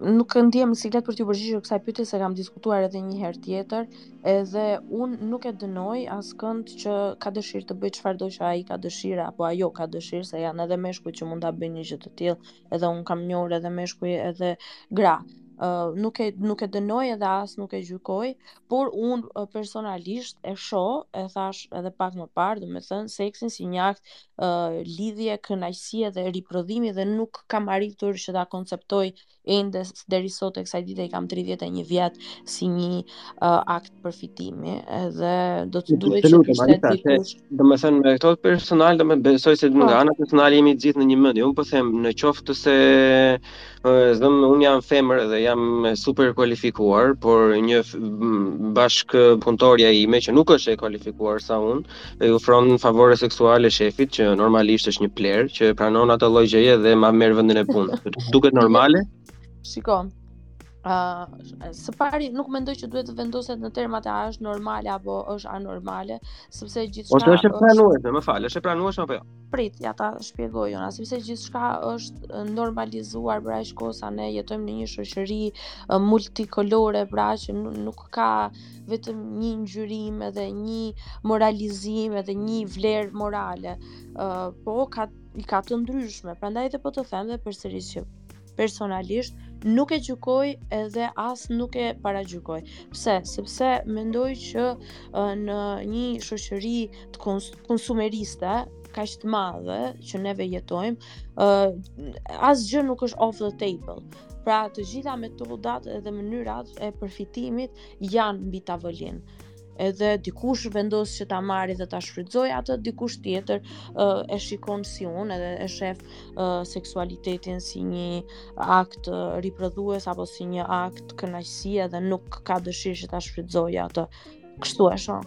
nuk ndihem si lehtë për t'ju përgjigjur kësaj pyetje se e kam diskutuar edhe një herë tjetër, edhe un nuk e dënoj askënd që ka dëshirë të bëj çfarëdo që ai ka dëshirë apo ajo ka dëshirë se janë edhe meshkuj që mund ta bëjnë një gjë të tillë. edhe un kam njohur edhe meshkuj edhe gra ë uh, nuk e nuk e dënoj edhe as nuk e gjykoj por un uh, personalisht e shoh e thash edhe pak më parë domethënë seksin si një akt uh, lidhje kënaqësie dhe riprodhimi dhe nuk kam arritur që ta konceptoj ende deri sot e kësaj dite i kam 31 vjet si një uh, akt përfitimi edhe do të duhet të lutem ai ta se domethënë me këto personal do të besoj se po. nga ana personale jemi të gjithë në një mendje un po them në qoftë se un jam femër dhe jam e superkualifikuar por një bashkëpunëtorja ime që nuk është e kualifikuar sa unë i ofron favore seksuale shefit që normalisht është një plehrë që pranon atë lloj gjëje dhe ma merr vendin e punës duket normale shiko Uh, së pari nuk mendoj që duhet të vendoset në termat a është normale apo është anormale, sepse gjithçka Ose është e pranueshme, më fal, është e pranueshme apo jo? Prit, ta ta shpjegoj unë, sepse gjithçka është normalizuar për aq kohë sa ne jetojmë në një shoqëri multikolore, pra që nuk ka vetëm një ngjyrim edhe një moralizim edhe një vlerë morale. Uh, po ka i ka të ndryshme, prandaj edhe po të them dhe përsëris që personalisht nuk e gjykoj edhe as nuk e paragjykoj. Pse? Sepse mendoj që në një shoqëri të konsumeriste kaq të madhe që neve jetojmë, asgjë nuk është off the table. Pra, të gjitha metodat edhe mënyrat e përfitimit janë mbi tavolinë. edhe dikush vendos që ta marri dhe ta shfrytëzoj atë dikush tjetër uh, e shikon si unë edhe e shef uh, seksualitetin si një akt uh, riprodhues apo si një akt kënaqësie dhe nuk ka dëshirë që ta shfrytëzoj atë kështu e shoh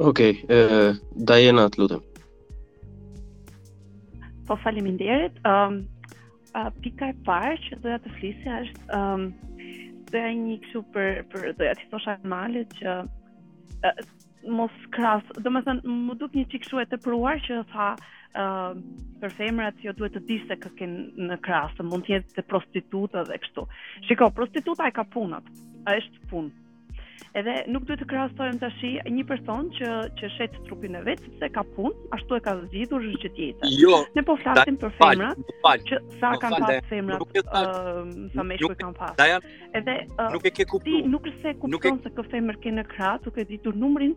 Okej, okay, uh, Dajana, të lutem. Po faleminderit. Ëm um, Uh, pika e parë që doja të flisja është um, doja një kështu për për doja të thosha Armales që uh, mos krahas, domethënë, më duk një çik kshu e tepruar që tha uh, për femrat jo duhet të dish se kë ke në krah se, mund të jetë prostituta dhe kështu. Shiko, prostituta e ka punë atë, është punë, Edhe nuk duhet të krahasojmë tash një person që që shet trupin e vet sepse ka punë, ashtu e ka zgjidhur është gjë tjetër. Jo, ne po flasim për femrat. Që sa kanë pas femrat, ë sa meshkuj kanë pas. Edhe nuk e ke kuptuar. Ti nuk është se kupton se kë femër ke në krah, duke ditur numrin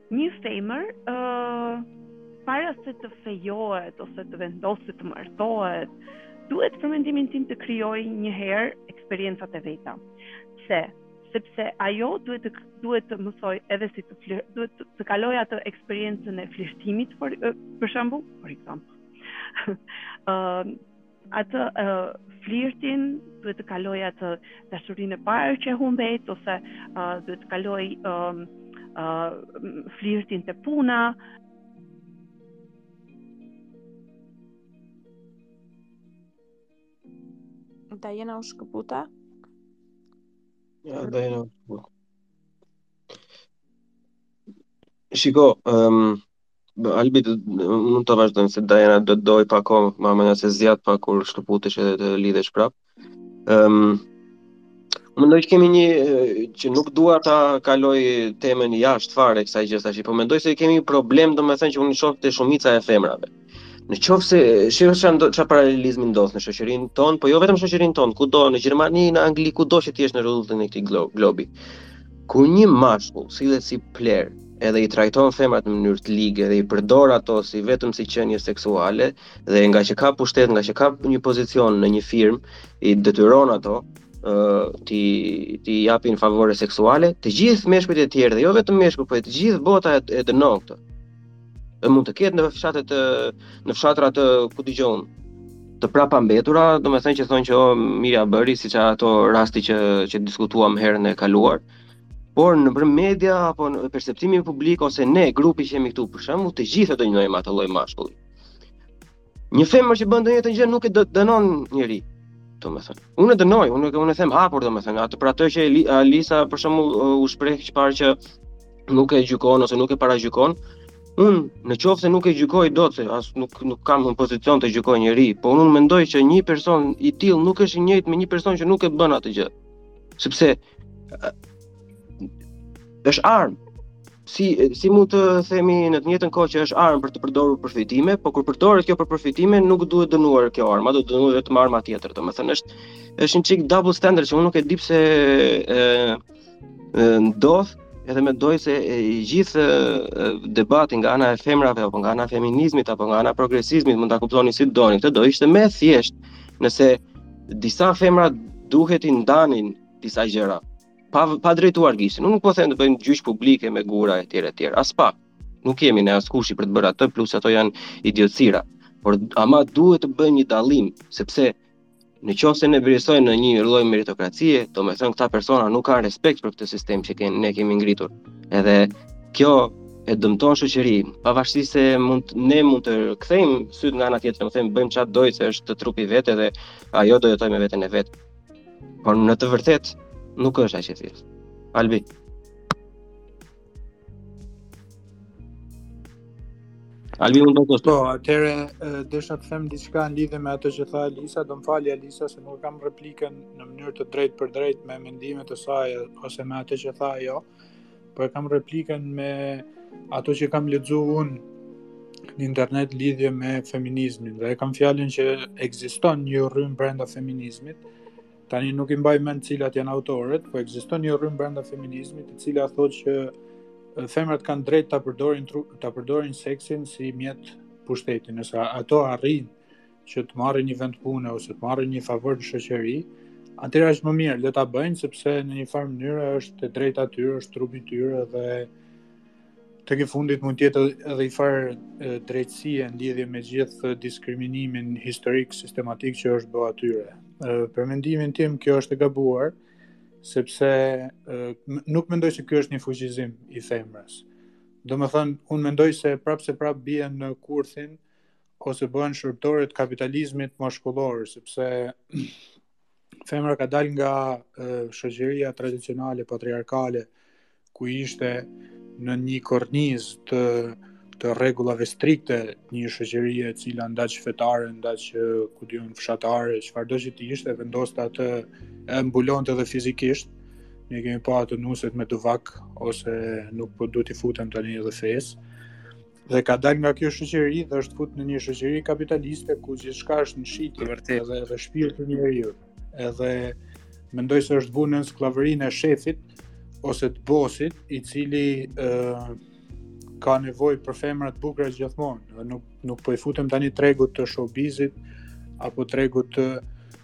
Një femër ë para se të fejohet ose të vendosë të martohet, duhet për mendimin tim të krijojë një herë eksperiencat e veta. Se sepse ajo duhet të duhet të mësoj edhe si të flir, duhet të, të kaloj atë eksperiencën e flirtimit për për shembull, për shembull. Ëm atë uh, flirtin, duhet të kaloj atë dashurinë e parë që e humbet, ose uh, duhet të kaloj um, uh, flirtin te puna. Dajana u shkëput? Ja, Dajana u shkëput. Shiko, um, Albi mund ta vazhdojmë se Diana do të dojë pak kohë, ma merr mendja se zgjat pak kur shkëputesh edhe të lidhesh prap. Ëm um, Mendoj që kemi një që nuk dua ta kaloj temën jashtë fare kësaj gjë tash, po mendoj se kemi një problem domethënë që unë shoh te shumica e femrave. Në qoftë se shikon çfarë ça paralelizmi ndodh në shoqërinë tonë, po jo vetëm shoqërinë tonë, kudo në Gjermani, në Angli, kudo që ti jesh në rruzullin e këtij globi. Ku një mashkull sillet si plehrë, edhe i trajton femrat në mënyrë të ligë dhe i përdor ato si vetëm si qenie seksuale dhe nga që ka pushtet, nga që ka një pozicion në një firmë, i detyron ato ë uh, t'i t'i japin favore seksuale, të gjithë meshkujt e tjerë dhe jo vetëm meshkujt, por të gjithë bota e, e dënojnë këtë. Dhe mund të ketë në fshate të në fshatra të, ku di unë, të prapambetura, domethënë që thonë që o oh, mirë ia bëri siç ishte ai rasti që që diskutuam herën e kaluar. Por nëpër media apo në perceptimin publik ose ne grupi që jemi këtu për shembull, të gjithë e dënojmë atë lloj mashkulli. Një femër që bën të njëjtën gjë nuk e dënon njeri, domethënë. Unë e dënoj, unë unë e them hapur domethënë, atë për atë që Alisa për shembull u shpreh që parë që nuk e gjykon ose nuk e paragjykon, un në qoftë se nuk e gjykoj dot se as nuk nuk jam në pozicion të gjykoj njeri, po un mendoj që një person i tillë nuk është i njëjtë me një person që nuk e bën atë gjë. Sepse është armë. Si si mund të themi në të njëjtën kohë që është armë për të përdorur për përfitime, por kur përdoret kjo për përfitime nuk duhet dënuar kjo armë, duhet dënuar vetëm arma tjetër. Domethënë është është një çik double standard që unë nuk e di pse ë ndodh edhe mendoj se e, i gjithë debati nga ana e femrave apo nga ana e feminizmit apo nga ana e progresizmit mund ta kuptoni si doni këtë do ishte më thjesht Nëse disa femra do t'i ndanin disa gjëra, pa pa drejtuar gishtin. Unë nuk po them të bëjmë gjyq publike me gura etj etj. Aspak. Nuk jemi ne askushi për të bërë atë, plus ato janë idiotësira. Por ama duhet të bëjmë një dallim, sepse në qoftë se ne besojmë në një lloj meritokracie, domethënë këta persona nuk kanë respekt për këtë sistem që kemi ne kemi ngritur. Edhe kjo e dëmton shoqërinë, pavarësisht se mund ne mund të kthejmë sytë nga ana tjetër, të themi le të bëjë ça të dojë se është trupi i vet dhe ajo do jetojë me veten e vet. Por në të vërtetë nuk është aq e thjeshtë. Albi. Albi mund të flasësh. Po, atëherë desha të them diçka në lidhje me atë që tha Alisa, do më falë Alisa se nuk e kam replikën në mënyrë të drejtpërdrejtë me mendimet e saj ose me atë që tha ajo. Po e kam replikën me ato që kam lexuar unë në internet në lidhje me feminizmin dhe e kam fjalën që ekziston një rrymë brenda feminizmit Tani nuk i mbaj mend cilat janë autorët, po ekziston një rrymë brenda feminizmit e cila thotë që femrat kanë drejt ta përdorin ta përdorin seksin si mjet pushteti, nëse ato arrijnë që të marrin një vend pune ose të marrin një favor në shoqëri, atëherë është më mirë le ta bëjnë sepse në një farë mënyre është e drejta e tyre, është trupi i tyre dhe Tek e fundit mund të jetë edhe një farë drejtësie në lidhje me gjithë diskriminimin historik sistematik që është bë atyre. Për mendimin tim, kjo është e gabuar, sepse nuk mendoj që kjo është një fuqizim i femrës. Domethënë, unë mendoj se prapëseprapë bien në kurthin, ose bëhen shërbëtore të kapitalizmit mashkullor, sepse femra ka dalë nga shoqëria tradicionale patriarkale ku ishte në një kornizë të të rregullave strikte të një shoqërie e cila ndaç fetare, ndaç ku di unë fshatare, çfarëdo që të ishte e vendoste atë, e mbulonte edhe fizikisht. Ne kemi pa atë nuset me duvak ose nuk po du t'i futem tani edhe fesë. dhe ka dalë nga kjo shoqëri dhe është fut në një shoqëri kapitaliste ku gjithçka është në shitje vërtet edhe edhe shpirti i njeriut edhe mendoj se është vunë në skllavërinë e shefit ose të bosit i cili ë uh, ka nevojë për femra të bukura gjithmonë nuk nuk po i futem tani tregut të showbizit apo tregut të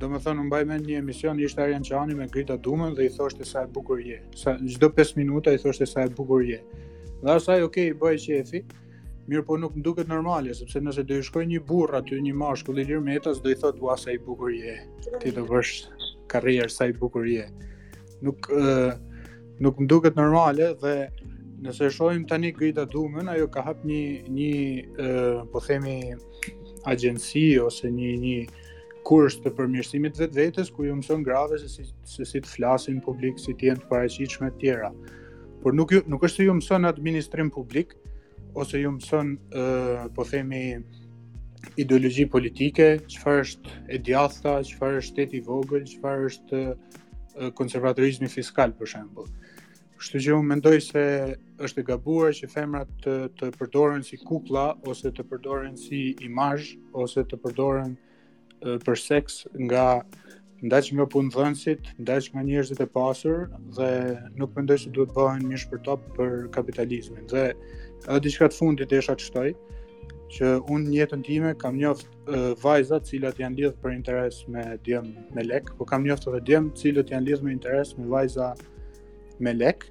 Domethënë, unë mbaj mend një emision, ishte Arjan Çani me Grida Dumën dhe i thoshte sa e bukur je. Sa, çdo 5 minuta i thoshte sa e bukur je. Dhe asaj, okej, okay, i bëhej qejfi, mirëpo nuk më duket normale, sepse nëse do shkojë një burrë aty një mashkull Ilir Metës do i thotë, ua, sa i bukur je, ti do bësh karrierë, sa i bukur je. Nuk, uh, nuk më duket normale dhe nëse shohim tani Grida Dumën, ajo ka hap një, një uh, po themi, agjensi ose një, një, kurs të përmirësimit të vetvetes ku ju mëson grave se si se si të flasin në publik, si të jenë të paraqitshme të tjera. Por nuk ju nuk është se ju mëson administrim publik ose ju mëson ë uh, po themi ideologji politike, çfarë është e djathta, çfarë është shteti i vogël, çfarë është uh, konservatorizmi fiskal për shembull. Kështu që unë mendoj se është e gabuar që femrat të të përdoren si kukulla ose të përdoren si imazh ose të përdoren për seks nga ndaç nga punëdhënësit, ndaç nga njerëzit e pasur dhe nuk mendoj se duhet bëhen mish për top për kapitalizmin. Dhe edhe diçka të fundit desha të shtoj që unë në jetën time kam njoft vajza të cilat janë lidh për interes me djem me lek, po kam njoft edhe djem të cilët janë lidh me interes me vajza me lek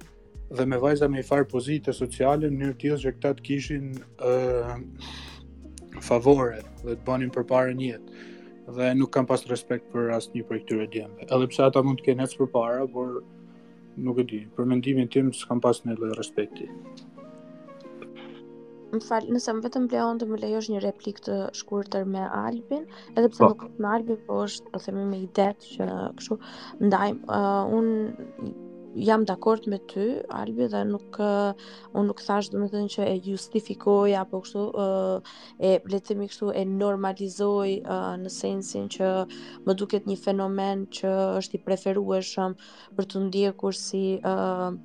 dhe me vajza me i farë pozite sociale në mënyrë të tillë që këta të kishin uh, favore dhe të bënin përpara në jetë dhe nuk kam pas respekt për asnjë prej këtyre djemve. Edhe pse ata mund të kenë ec përpara, por Nuk e di, për mendimin tim s'kam pas një lloj respekti. Më fal, nëse mund vetëm Bleon të më lejosh një replikë të shkurtër me Albin, edhe pse po. nuk është me Albin, po është, të themi me idetë që kështu, ndaj, uh, unë jam dakord me ty, Albi, dhe nuk, uh, unë nuk thashë domethënë që e justifikoj, apo kështu, uh, e le të themi kështu, e normalizoj uh, në sensin që më duket një fenomen që është i preferueshëm, uh, për t'u ndjekur si ë uh,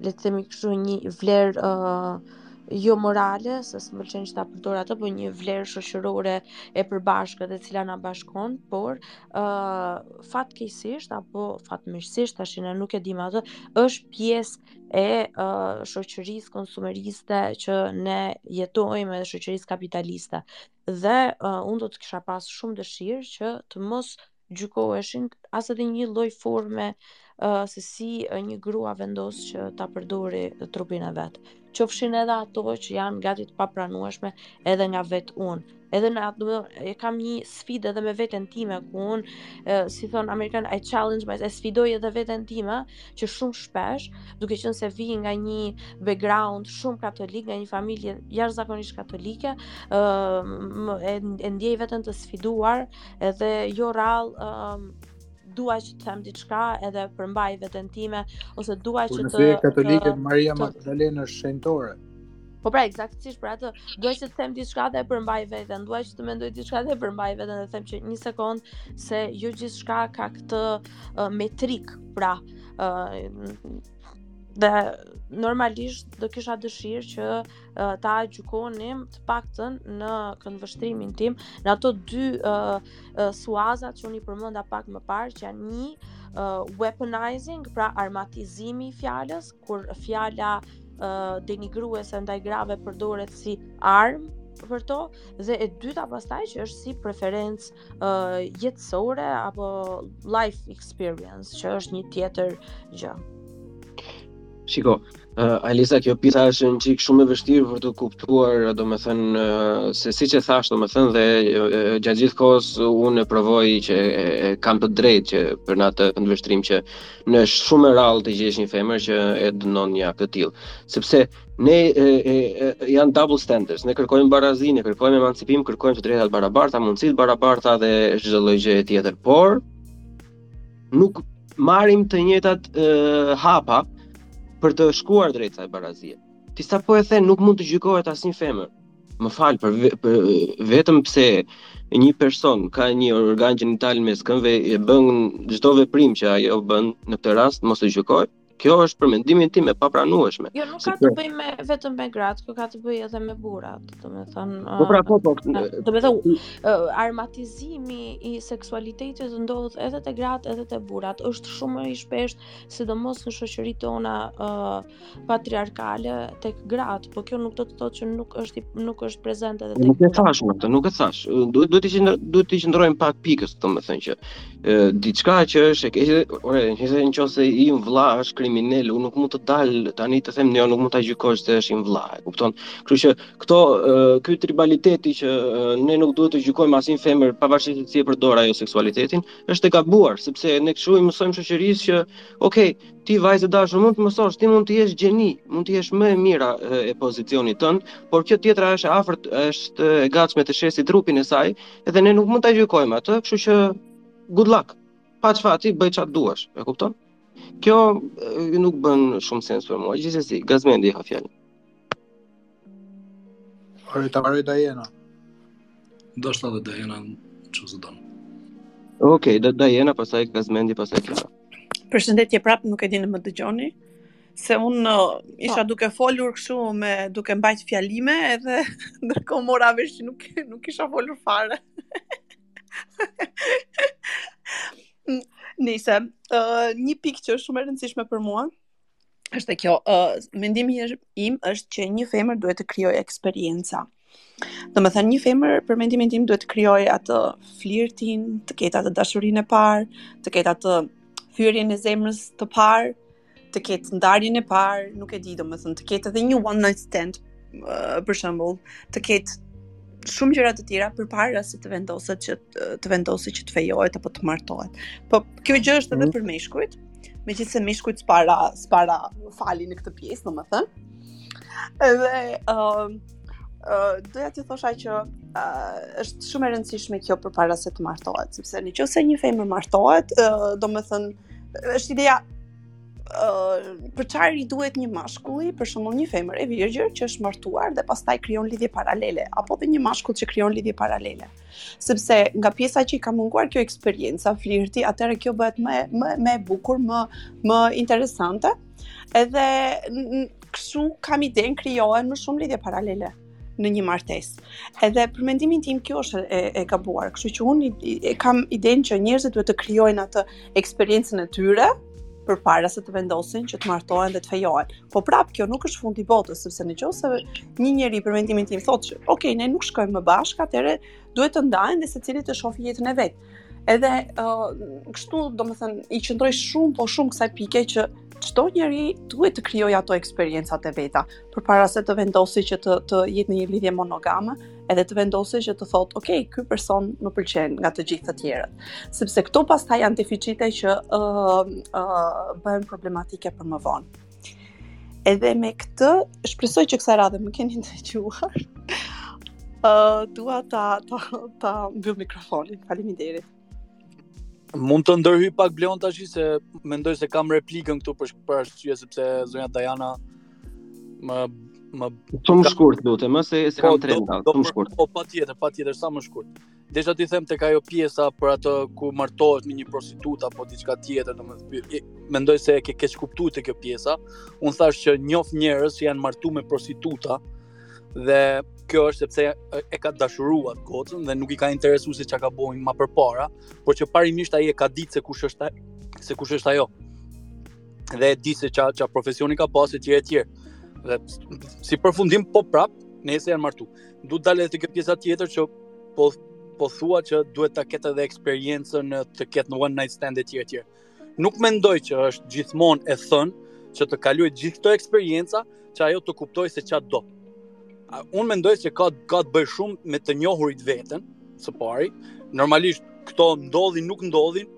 le të themi kështu një vlerë ë uh, jo morale, se s'më pëlqen që ta përdor atë, por një vlerë shoqërore e përbashkët e cila na bashkon, por ë uh, fatkeqësisht apo fatmirësisht tashi ne nuk e dimë atë, është pjesë e uh, shoqërisë konsumeriste që ne jetojmë edhe shoqërisë kapitaliste. Dhe uh, unë do të kisha pas shumë dëshirë që të mos gjykoheshin as edhe një lloj forme uh, se si një grua vendos që ta përdorë trupin e vet. Qofshin edhe ato që janë gati të papranueshme edhe nga vet unë. Edhe në atë domethënë e kam një sfidë edhe me veten time ku unë si thonë amerikanët I challenge my e sfidoj edhe veten time që shumë shpesh duke qenë se vij nga një background shumë katolik, nga një familje jashtëzakonisht katolike, ë e, e ndjej veten të sfiduar Edhe jo rrallë, um, dua që të them diçka edhe përmbaj veten time ose dua që të Në katolike të, Maria të... Magdalena është shenjtore. Po pra, eksaktësisht për atë, dua që të them diçka dhe përmbaj veten, dua që të mendoj diçka dhe përmbaj veten dhe them që një sekond se jo gjithçka ka këtë uh, metrikë, pra, uh, dhe normalisht do kisha dëshirë që ta gjykonim të paktën në këndvështrimin tim në ato dy uh, uh, suazat që unë i përmenda pak më parë që janë një uh, weaponizing pra armatizimi i fjalës kur fjala uh, denigruese ndaj grave përdoret si armë për to dhe e dyta pastaj që është si preferencë uh, jetësore apo life experience që është një tjetër gjë. Shiko, uh, Alisa, kjo puna është një çikë shumë e vështirë për t'u kuptuar, domethënë, uh, se siç e thashë, domethënë, dhe uh, gjatë gjithë kohës unë e provoj që e, e, kam të drejtë që për në atë këndvështrim që është shumë e rrallë të gjesh një femër që e dënon një akt të tillë. Sepse, uh, Ne e, e, e, janë double standards. Ne kërkojmë barazi, ne kërkojmë emancipim, kërkojmë të drejta të barabarta, mundësi të barabarta dhe çdo lloj gjëje tjetër, por nuk marrim të njëjtat hapa për të shkuar drejt asaj barazie. Ti sapo e the, nuk mund të gjykohet asnjë femër. Më fal për, për vetëm pse një person ka një organ gjenital mes këmbëve e bën çdo veprim që ajo bën në këtë rast mos e gjykoj. Kjo është për mendimin tim e papranueshme. Jo, nuk ka të bëjë me vetëm me gratë, kjo ka të bëjë edhe me burrat, domethënë. Po pra po, po. Domethënë, armatizimi i seksualitetit ndodh edhe te gratë, edhe te burrat. Është shumë më i shpeshtë, sidomos në shoqëritë tona patriarkale tek gratë, por kjo nuk do të thotë që nuk është nuk është prezente edhe tek. Nuk e thash më këtë, nuk e thash. Duhet duhet të qëndrojmë pak pikës, domethënë që diçka që është e keqe, ore, nëse në qoftë se im vlla është kriminal, unë nuk mund të dal tani të them jo, nuk mund ta gjykosh se është im vlla, e kupton? Kështu që këto ky tribaliteti që ne nuk duhet të gjykojmë asnjë femër pavarësisht se si e përdor ajo seksualitetin, është e gabuar, sepse ne kështu i mësojmë shoqërisë që, ok, ti vajzë e dashur mund të mësosh, ti mund të jesh gjeni, mund të jesh më e mira e pozicionit tënd, por kjo tjetra është e afërt, është e gatshme të shesi trupin e saj, Edhe ne nuk mund ta gjykojmë atë, kështu që good luck. Paç fat, ti bëj çfarë duash, e kupton? Kjo nuk bën shumë sens për mua, gjithsesi, Gazmendi ka fjalën. Ore ta marrë Dajana. Do të thotë Dajana çfarë do. Okej, okay, Dajana pastaj Gazmendi pastaj kjo. Përshëndetje prap, nuk e di në më dëgjoni. se unë uh, isha po. duke folur kështu me duke mbajt fjalime edhe ndërkohë mora vesh që nuk nuk kisha folur fare. Nise, uh, një pikë që është shumë e rëndësishme për mua është kjo, uh, mendimi im është që një femër duhet të krijojë eksperienca. Domethënë një femër për mendimin tim duhet të krijojë atë flirtin, të ketë atë dashurinë e parë, të ketë atë thyrjen e zemrës të parë, të ketë ndarjen e parë, nuk e di domethënë, të ketë edhe një one night stand për shembull, të ketë shumë gjëra të tjera përpara se të vendoset që të vendoset që të fejohet apo të martohet. Po kjo gjë është edhe mhm. për meshkujt, megjithëse meshkujt s'para, s'para falin në këtë pjesë, domethënë. Edhe ë um, uh, doja të thosha që uh, është shumë e rëndësishme kjo përpara se të martohet, sepse në qoftë se një femër martohet, uh, domethënë, është ideja uh, për çfarë i duhet një mashkulli, për shembull një femër e virgjër që është martuar dhe pastaj krijon lidhje paralele, apo dhe një mashkull që krijon lidhje paralele. Sepse nga pjesa që i ka munguar kjo eksperienca, flirti, atëherë kjo bëhet më, më, më e bukur, më, më interesante, Edhe kështu kam idenë krijohen më shumë lidhje paralele në një martesë. Edhe për mendimin tim kjo është e, e gabuar. Kështu që unë e kam idenë që njerëzit duhet të krijojnë atë eksperiencën e tyre përpara se të vendosin që të martohen dhe të fejohen. Po prap kjo nuk është fundi i botës, sepse në qoftë se një njeri për mendimin tim thotë që, "Ok, ne nuk shkojmë më bashkë, atëherë duhet të ndahemi dhe secili të shofi jetën e vet." Edhe uh, kështu, domethënë, i qëndroj shumë, po shumë kësaj pike që çdo njeri duhet të krijojë ato eksperiencat e veta, përpara se të vendosi që të, të jetë në një lidhje monogame, edhe të vendosi që të thotë, ok, ky person më pëlqen nga të gjithë të tjerët. Sepse këto pastaj janë deficite që uh, uh, bëhen problematike për më vonë. Edhe me këtë, shpresoj që kësaj radhe më keni dëgjuar. Uh, dua ta, ta, ta mbyll mikrofonin, faleminderit. Mund të ndërhyj pak Bleon tashi se mendoj se kam replikën këtu për për arsye sepse zonja Dajana më më shumë shkurt lutem, më se se po, kam tre nga, shumë shkurt. Po patjetër, patjetër sa më shkurt. Desha ti them tek ajo pjesa për atë kur martohet me një prostitutë apo diçka tjetër, domethënë mendoj se e ke keqkuptuar te kjo pjesa. Unë thashë që njof njerëz që janë martu me prostituta dhe kjo është sepse e ka dashuruar gocën dhe nuk i ka interesuar se çka ka bënë më përpara, por që parimisht ai e ka ditë se kush është se kush është ajo. Dhe e di se çka çka profesioni ka pasë etj etj. Dhe si përfundim po prap, nëse janë martu. du të dal edhe te kjo pjesa tjetër që po po thua që duhet ta ketë edhe eksperiencën të ketë në one night stand etj etj. Nuk mendoj që është gjithmonë e thënë që të kalojë gjithë këto eksperienca që ajo të kuptojë se ça do. Unë mendoj se ka ka të bëjë shumë me të njohurit veten, së pari. Normalisht këto ndodhin, nuk ndodhin,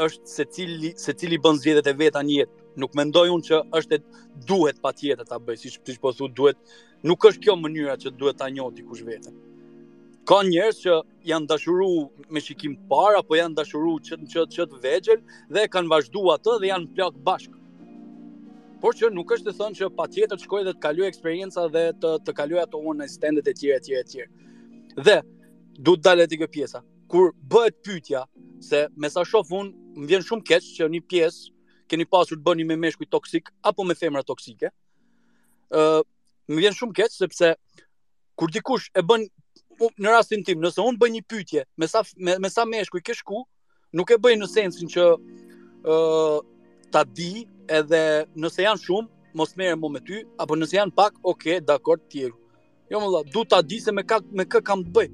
është secili secili bën zgjedhjet e veta në jetë. Nuk mendoj unë që është e duhet patjetër ta bëjë, siç siç po thu, duhet Nuk është kjo mënyra që duhet ta njohë dikush veten. Ka njerëz që janë dashuru me shikim të parë apo janë dashuru që që që të vegjël dhe kanë vazhdu atë dhe janë plak bashkë. Por që nuk është e thënë që patjetër të shkojë dhe të kalojë eksperienca dhe të të kalojë ato one night standet e tjera etj etj. Dhe du të dal te kjo pjesa. Kur bëhet pyetja se me sa shof unë, më vjen shumë keq që një pjesë keni pasur të bëni me meshkuj toksikë apo me femra toksike. Ë, më vjen shumë keq sepse kur dikush e bën në rastin tim, nëse unë bëj një pyetje me sa me, me sa meshkuj ke shku, nuk e bëj në sensin që ë uh, ta di edhe nëse janë shumë, mos merrem më me ty, apo nëse janë pak, ok, dakord, tjeru. Jo më du ta di se me ka me kë kam të bëj.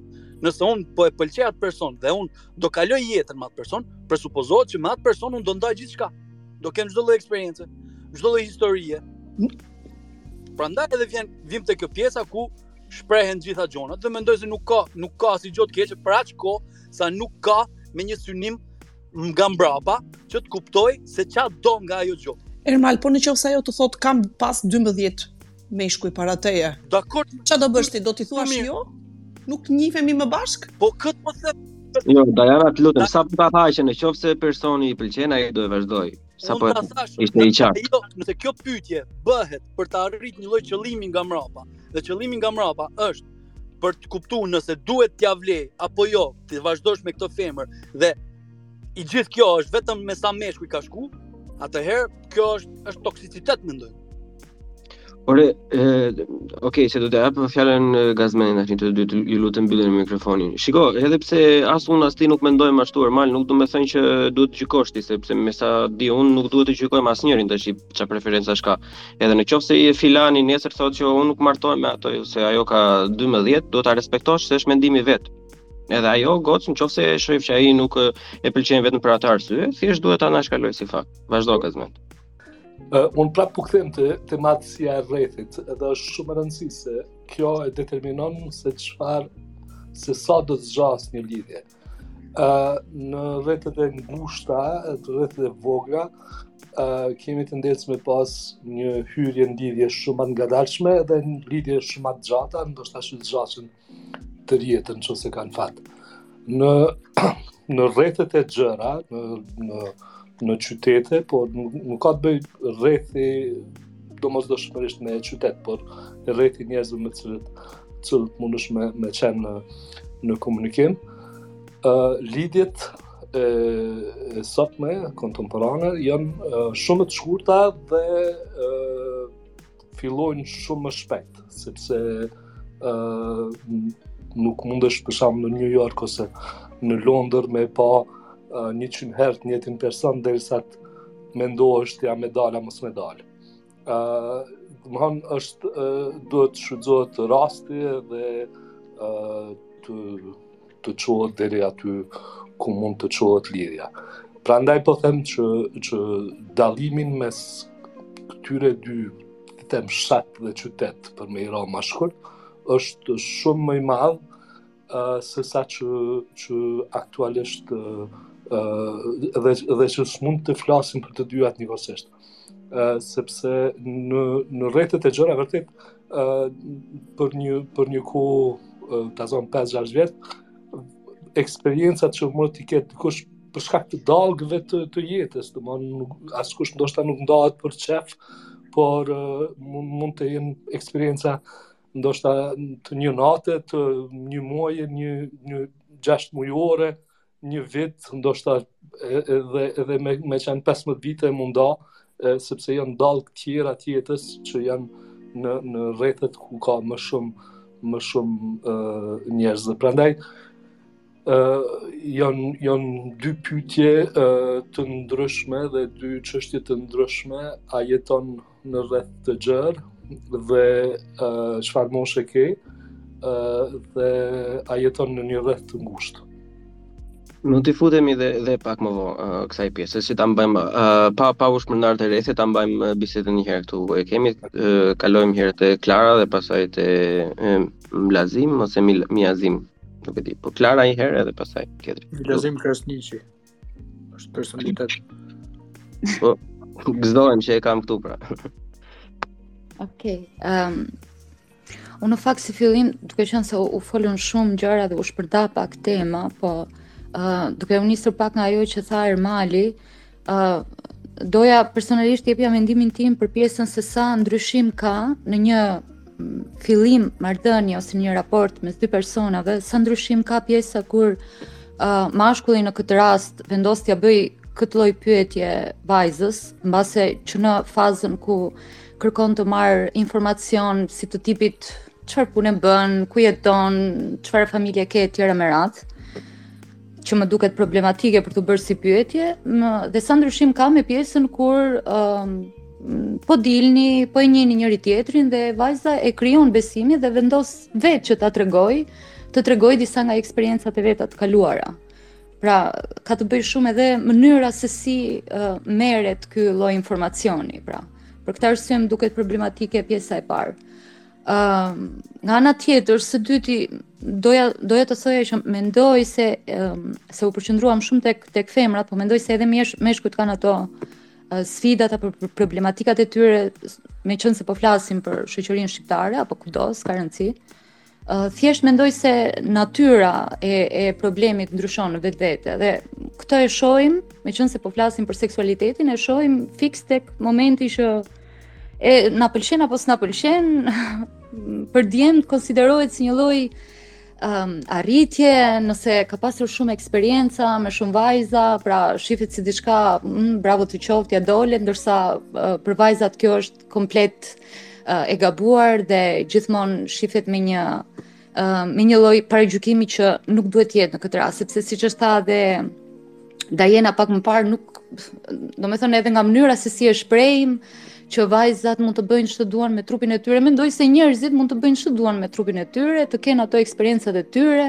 Nëse un po e pëlqej atë person dhe un do ta kaloj jetën me atë person, presupozohet që me atë person un do ndaj gjithçka. Do kem çdo lloj eksperience, çdo lloj historie. Prandaj edhe vjen vim te kjo pjesa ku shprehen gjitha gjonat dhe mendoj se nuk ka nuk ka asnjë gjë të keqe për aq kohë sa nuk ka më një synim nga mbrapa që të kuptoj se çfarë do nga ajo gjë. Ermal, po në qofë se ajo të thotë kam pas 12 Meshkuj para teje. Dakor. Qa do bësh ti, do t'i thuash jo? Nuk njifemi më bashkë? Po këtë po them. Jo, Dajana, të lutem, sa për ta, thashë në qoftë se personi i pëlqen, ai do e vazhdoj. Sa për po ishte i qartë. Jo, nëse kjo pyetje bëhet për të arrit një lloj qëllimi nga mrapa, dhe qëllimi nga mrapa është për të kuptu nëse duhet t'ja vlej, apo jo, të vazhdojsh me këtë femër, dhe e gjithë kjo është vetëm me sa meshkuj ka shku, atëherë kjo është është toksicitet mendoj. Ore, e, ok, se do t'ia jap fjallën Gazmendit, të dy, ju lutem mbylleni mikrofonin. Shiko, edhe pse as unë as ti nuk mendojmë ashtu Ermal, nuk do me thënë që duhet të gjykosh ti, sepse me sa di unë nuk duhet të gjykojmë asnjërin tash çfarë preferencash ka. Edhe në qoftë se filani nesër thot që unë nuk martohem me ato, se ajo ka 12, duhet ta respektosh se është mendimi i vet. Edhe ajo gocë në qoftë se e shef që ai nuk e pëlqen vetëm për atë arsye, thjesht duhet ta anashkalojë si fakt. Vazhdo Gazmend. Uh, unë prapë po kthehem te madhësia e rrethit, edhe është shumë me rëndësi se kjo e determinon se çfarë, se sa do të zgjasë një lidhje. Uh, në rrethet e ngushta, në rrethet e vogla, uh, kemi tendencë me pas një hyrje në lidhje shumë ma të ngadalshme edhe në lidhje shumë ma të gjata, ndoshta të zgjasin tërë jetën qoftë se kanë fat. Në, në rrethet e gjera, në, në, në qytete, po nuk ka të bëjë rrethi domosdoshmërisht me qytet, por rrethi i njerëzve me cilët, cilët mundesh me, me qenë në, në komunikim. Uh, lidhjet e, e sotme, kontemporane, janë uh, shumë më të shkurta dhe uh, fillojnë shumë më shpejt, sepse uh, nuk mundesh për shembull në New York ose në Londër me pa uh, 100 herë të njëjtin person derisa të mendohesh ti a me dal a mos me dal. ë uh, Domthon është uh, duhet të shfrytëzohet rasti dhe ë uh, të të çohet deri aty ku mund të çohet lidhja. Prandaj po them që, që dallimi mes këtyre dy të them fshat dhe qytet për me i ra ma shkurt, është shumë më i madhë uh, se sa që, që aktualisht uh, dhe, dhe që s'mund të flasim për të dyat njëkohësisht. ë sepse në në rrethet e gjëra, vërtet ë për një për një ku ta zëmë 5-6 vjet eksperiencat që mund të ketë dikush për shkak të dallgëve të, të jetës, domethënë askush ndoshta nuk ndahet për qejf, por uh, mund, mund të jenë eksperienca ndoshta të një nate, të një muaje, një një gjashtë mujore, një vit, ndoshta edhe edhe me me qenë 15 vite mundet, e, sepse janë dallgë të tjera të jetës që janë në në rrethet ku ka më shumë më shumë njerëz. Prandaj ë janë janë dy pyetje të ndryshme dhe dy çështje të ndryshme, a jeton në rreth të gjerë dhe çfarë uh, moshe ke uh, dhe a jeton në një rreth të ngushtë. Mund t'i futemi dhe dhe pak më vonë uh, kësaj pjese, si ta mbajmë uh, pa pa u shpërndarë te rrethet, ta mbajmë bisedën një herë këtu. E kemi uh, kalojmë herë te Klara dhe pastaj te uh, Mlazim ose Miazim. Nuk e di, po Klara një herë edhe pastaj tjetri. Mlazim Krasniqi. është personalitet. Po, gëzohem që e kam këtu pra. Okej. Ehm unë në fakt si fillim duke qenë se u folën shumë gjëra dhe u shpërnda pak tema, po uh, duke u nisur pak nga ajo që tha Ermali, ë uh, doja personalisht të jepja mendimin tim për pjesën se sa ndryshim ka në një fillim marrëdhënie ose një raport mes dy personave, sa ndryshim ka pjesa kur uh, mashkulli në këtë rast vendos t'ia bëjë këtë lloj pyetje vajzës, mbase që në fazën ku kërkon të marrë informacion si të tipit çfarë pune bën, ku jeton, çfarë familje ke etj. me radhë. që më duket problematike për t'u bërë si pyetje, më, dhe sa ndryshim ka me pjesën kur um, po dilni, po e njihni njëri-tjetrin dhe vajza e krijon besimin dhe vendos vetë që ta tregojë, të tregojë disa nga eksperiencat e veta të kaluara. Pra, ka të bëjë shumë edhe mënyra se si uh, merret ky lloj informacioni, pra. Për këtë arsye më duket problematike pjesa e parë. Ëm, um, nga ana tjetër, së dyti doja doja të thoja që mendoj se um, se u përqendruam shumë tek tek femrat, po mendoj se edhe mesh, meshkujt kanë ato uh, sfidat apo problematikat e tyre, meqense po flasim për shoqërinë shqiptare apo kudo, s'ka rëndësi. Uh, thjesht mendoj se natyra e e problemit ndryshon në vetvete dhe këtë e shohim, meqense po flasim për seksualitetin, e shohim fiks tek momenti që E na pëlqen apo s'na pëlqen, për djem konsiderohet si një lloj um, arritje, nëse ka pasur shumë eksperienca me shumë vajza, pra shifet si diçka, mm, bravo të qoftë, ja dole, ndërsa uh, për vajzat kjo është komplet uh, e gabuar dhe gjithmonë shifet me një me një lloj paragjykimi që nuk duhet të jetë në këtë rast, sepse siç e tha dhe Dajena pak më parë nuk domethënë edhe nga mënyra se si e shprehim që vajzat mund të bëjnë ç'të duan me trupin e tyre. Mendoj se njerëzit mund të bëjnë ç'të duan me trupin e tyre, të kenë ato eksperiencat e tyre.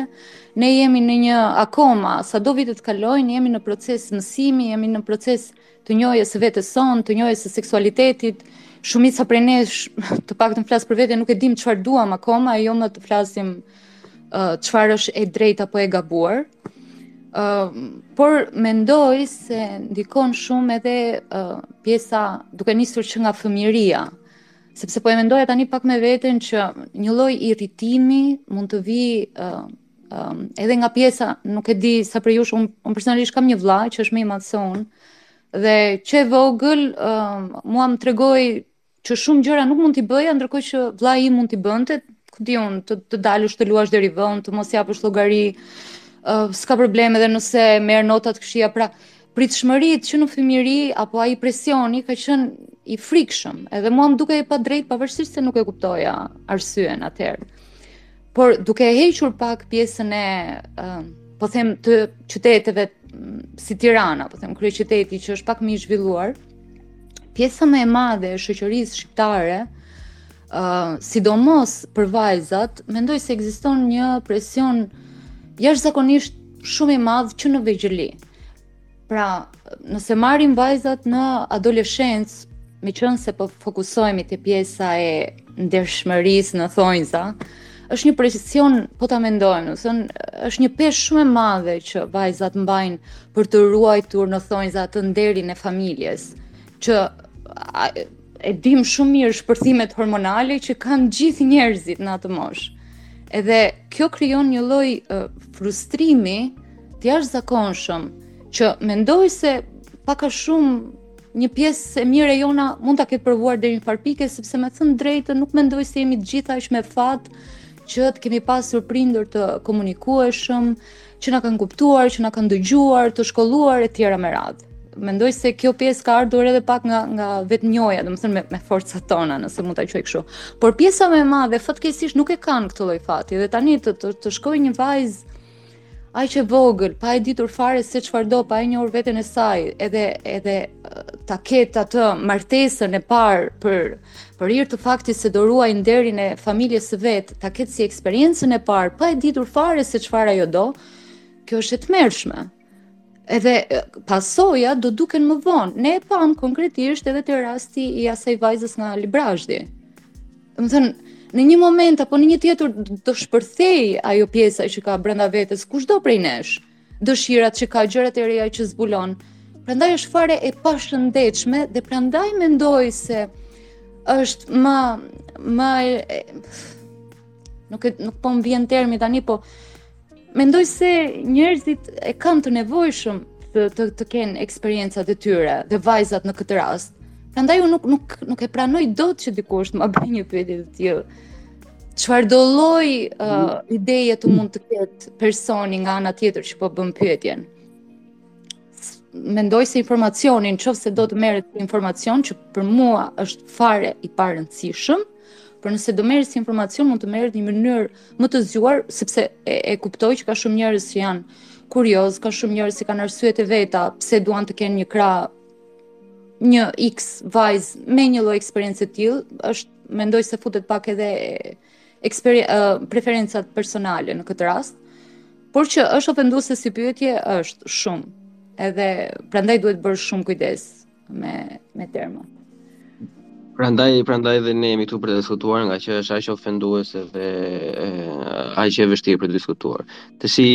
Ne jemi në një akoma, sado vite të kalojnë, jemi në proces mësimi, jemi në proces të njohjes së vetes tonë, të njohjes së seksualitetit. Shumica prej nesh, të paktën flas për veten, nuk e dimë çfarë duam akoma e jo më të flasim çfarë uh, është e drejtë apo e gabuar. Uh, por mendoj se ndikon shumë edhe uh, pjesa duke nisur që nga fëmijëria, sepse po e mendoja tani pak me veten që një lloj irritimi mund të vijë uh, um, edhe nga pjesa, nuk e di sa për jush, unë un personalisht kam një vëlla që është me i madh se unë, dhe që e vogël, um, mua më tregohej që shumë gjëra nuk mund t'i bëja, ndërkohë që vëllai mund t'i bënte, ku di unë, të, të dalësh të luash deri vonë, të mos japësh llogari, uh, s'ka problem edhe nëse merr nota të këqija, pra pritshmëritë që në fëmijëri, apo ai presioni, ka qenë i frikshëm, edhe mua më dukej e padrejtë, pavarësisht se nuk e kuptoja arsyen atëherë. Por duke e hequr pak pjesën e uh, po them të qyteteve si Tirana, po them kryeqyteti që është pak më i zhvilluar, pjesa më e madhe e shoqërisë shqiptare, ë uh, sidomos për vajzat, mendoj se ekziston një presion jashtëzakonisht shumë i madh që në vegjëli. Pra, nëse marrim vajzat në adoleshencë, meqenëse po fokusohemi te pjesa e ndershmërisë në thonjza, është një presion, po ta mendojmë, domethënë, është një peshë shumë e madhe që vajzat mbajnë për të ruajtur në thonjza të nderin e familjes, që E dimë shumë mirë shpërthimet hormonale që kanë gjithë njerëzit në atë moshë. Edhe kjo krijon një lloj frustrimi të jashtëzakonshëm që mendoj se pak a shumë një pjesë e mirë e jona mund ta ketë provuar deri në një farë pike sepse me thënë të drejtën nuk mendoj se jemi të gjitha aq me fat që të kemi pasur prindër të komunikueshëm, që na kanë kuptuar, që na kanë dëgjuar, të shkolluar e tjera me radhë. Mendoj se kjo pjesë ka ardhur edhe pak nga nga vetënjohja, domethënë me me forcat tona, nëse mund ta quaj kështu. Por pjesa më e madhe fatkeqësisht nuk e kanë këtë lloj fati dhe tani të të, të shkojë një vajzë aq e vogël, pa e ditur fare se çfarë do, pa e njohur veten e saj, edhe edhe ta ketë atë martesën e parë për Për hir të faktit se do ruaj nderin e familjes së vet, ta ketë si eksperiencën e parë, pa e ditur fare se çfarë ajo do, kjo është e tmerrshme. Edhe pasojat do duken më vonë. Ne e pamë konkretisht edhe te rasti i asaj vajzës nga Librazhdi. Domethënë, në një moment apo në një tjetër do shpërthej ajo pjesa që ka brenda vetes kushdo prej nesh. dëshirat që ka gjërat e reja që zbulon. Prandaj është fare e pashëndetshme dhe prandaj mendoj se është më më nuk e, nuk po më vjen termi tani po mendoj se njerëzit e kanë të nevojshëm të të, të kenë eksperiencat e tyre dhe vajzat në këtë rast. Prandaj unë nuk nuk nuk e pranoj dot që dikush të më bëjë një pyetje të tillë. Çfarëdo lloj uh, ideje të mund të ketë personi nga ana tjetër që po bën pyetjen? Mendoj se informacioni, në qofë se do të merret informacion që për mua është fare i parëndësishëm, por nëse do merret si informacion mund të merret në një mënyrë më të zgjuar, sepse e, e kuptoj që ka shumë njerëz që janë kuriozë, ka shumë njerëz që kanë arsyet e veta, pse duan të kenë në krah një X vajzë me një lloj eksperience të tillë, është Mendoj se futet pak edhe eksperien uh, preferencat personale në këtë rast. Por që është ofenduese si pyetje është shumë. Edhe prandaj duhet bërë shumë kujdes me me termat. Prandaj prandaj dhe ne jemi këtu për të diskutuar ngaqë është aq ofenduese dhe aq e vështirë për të diskutuar. Të si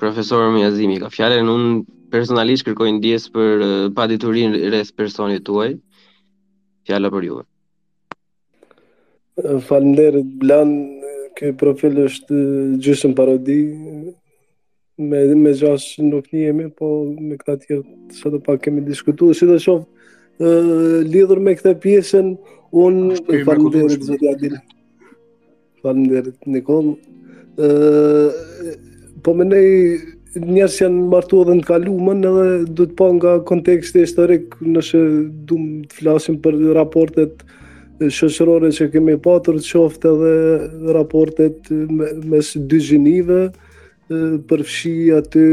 profesor Mjazimi ka fjalën, unë personalisht kërkoj ndjesë për paditurinë rreth personit tuaj. Fjala për juve. Faleminderit Blan, ky profil është gjysmë parodi. Me me gjasë nuk njihemi, po me këta të tjerë sado pak kemi diskutuar, sidoqoftë lidhur me këtë pjesën, unë faleminderit zotja Adil. Faleminderit Nikol. Ë po më ne njerëzit janë martu edhe në të kalumen edhe duhet pa po nga konteksti historik nëse duam të flasim për raportet shoqërore që kemi patur qoftë edhe raportet mes dy gjinive përfshi aty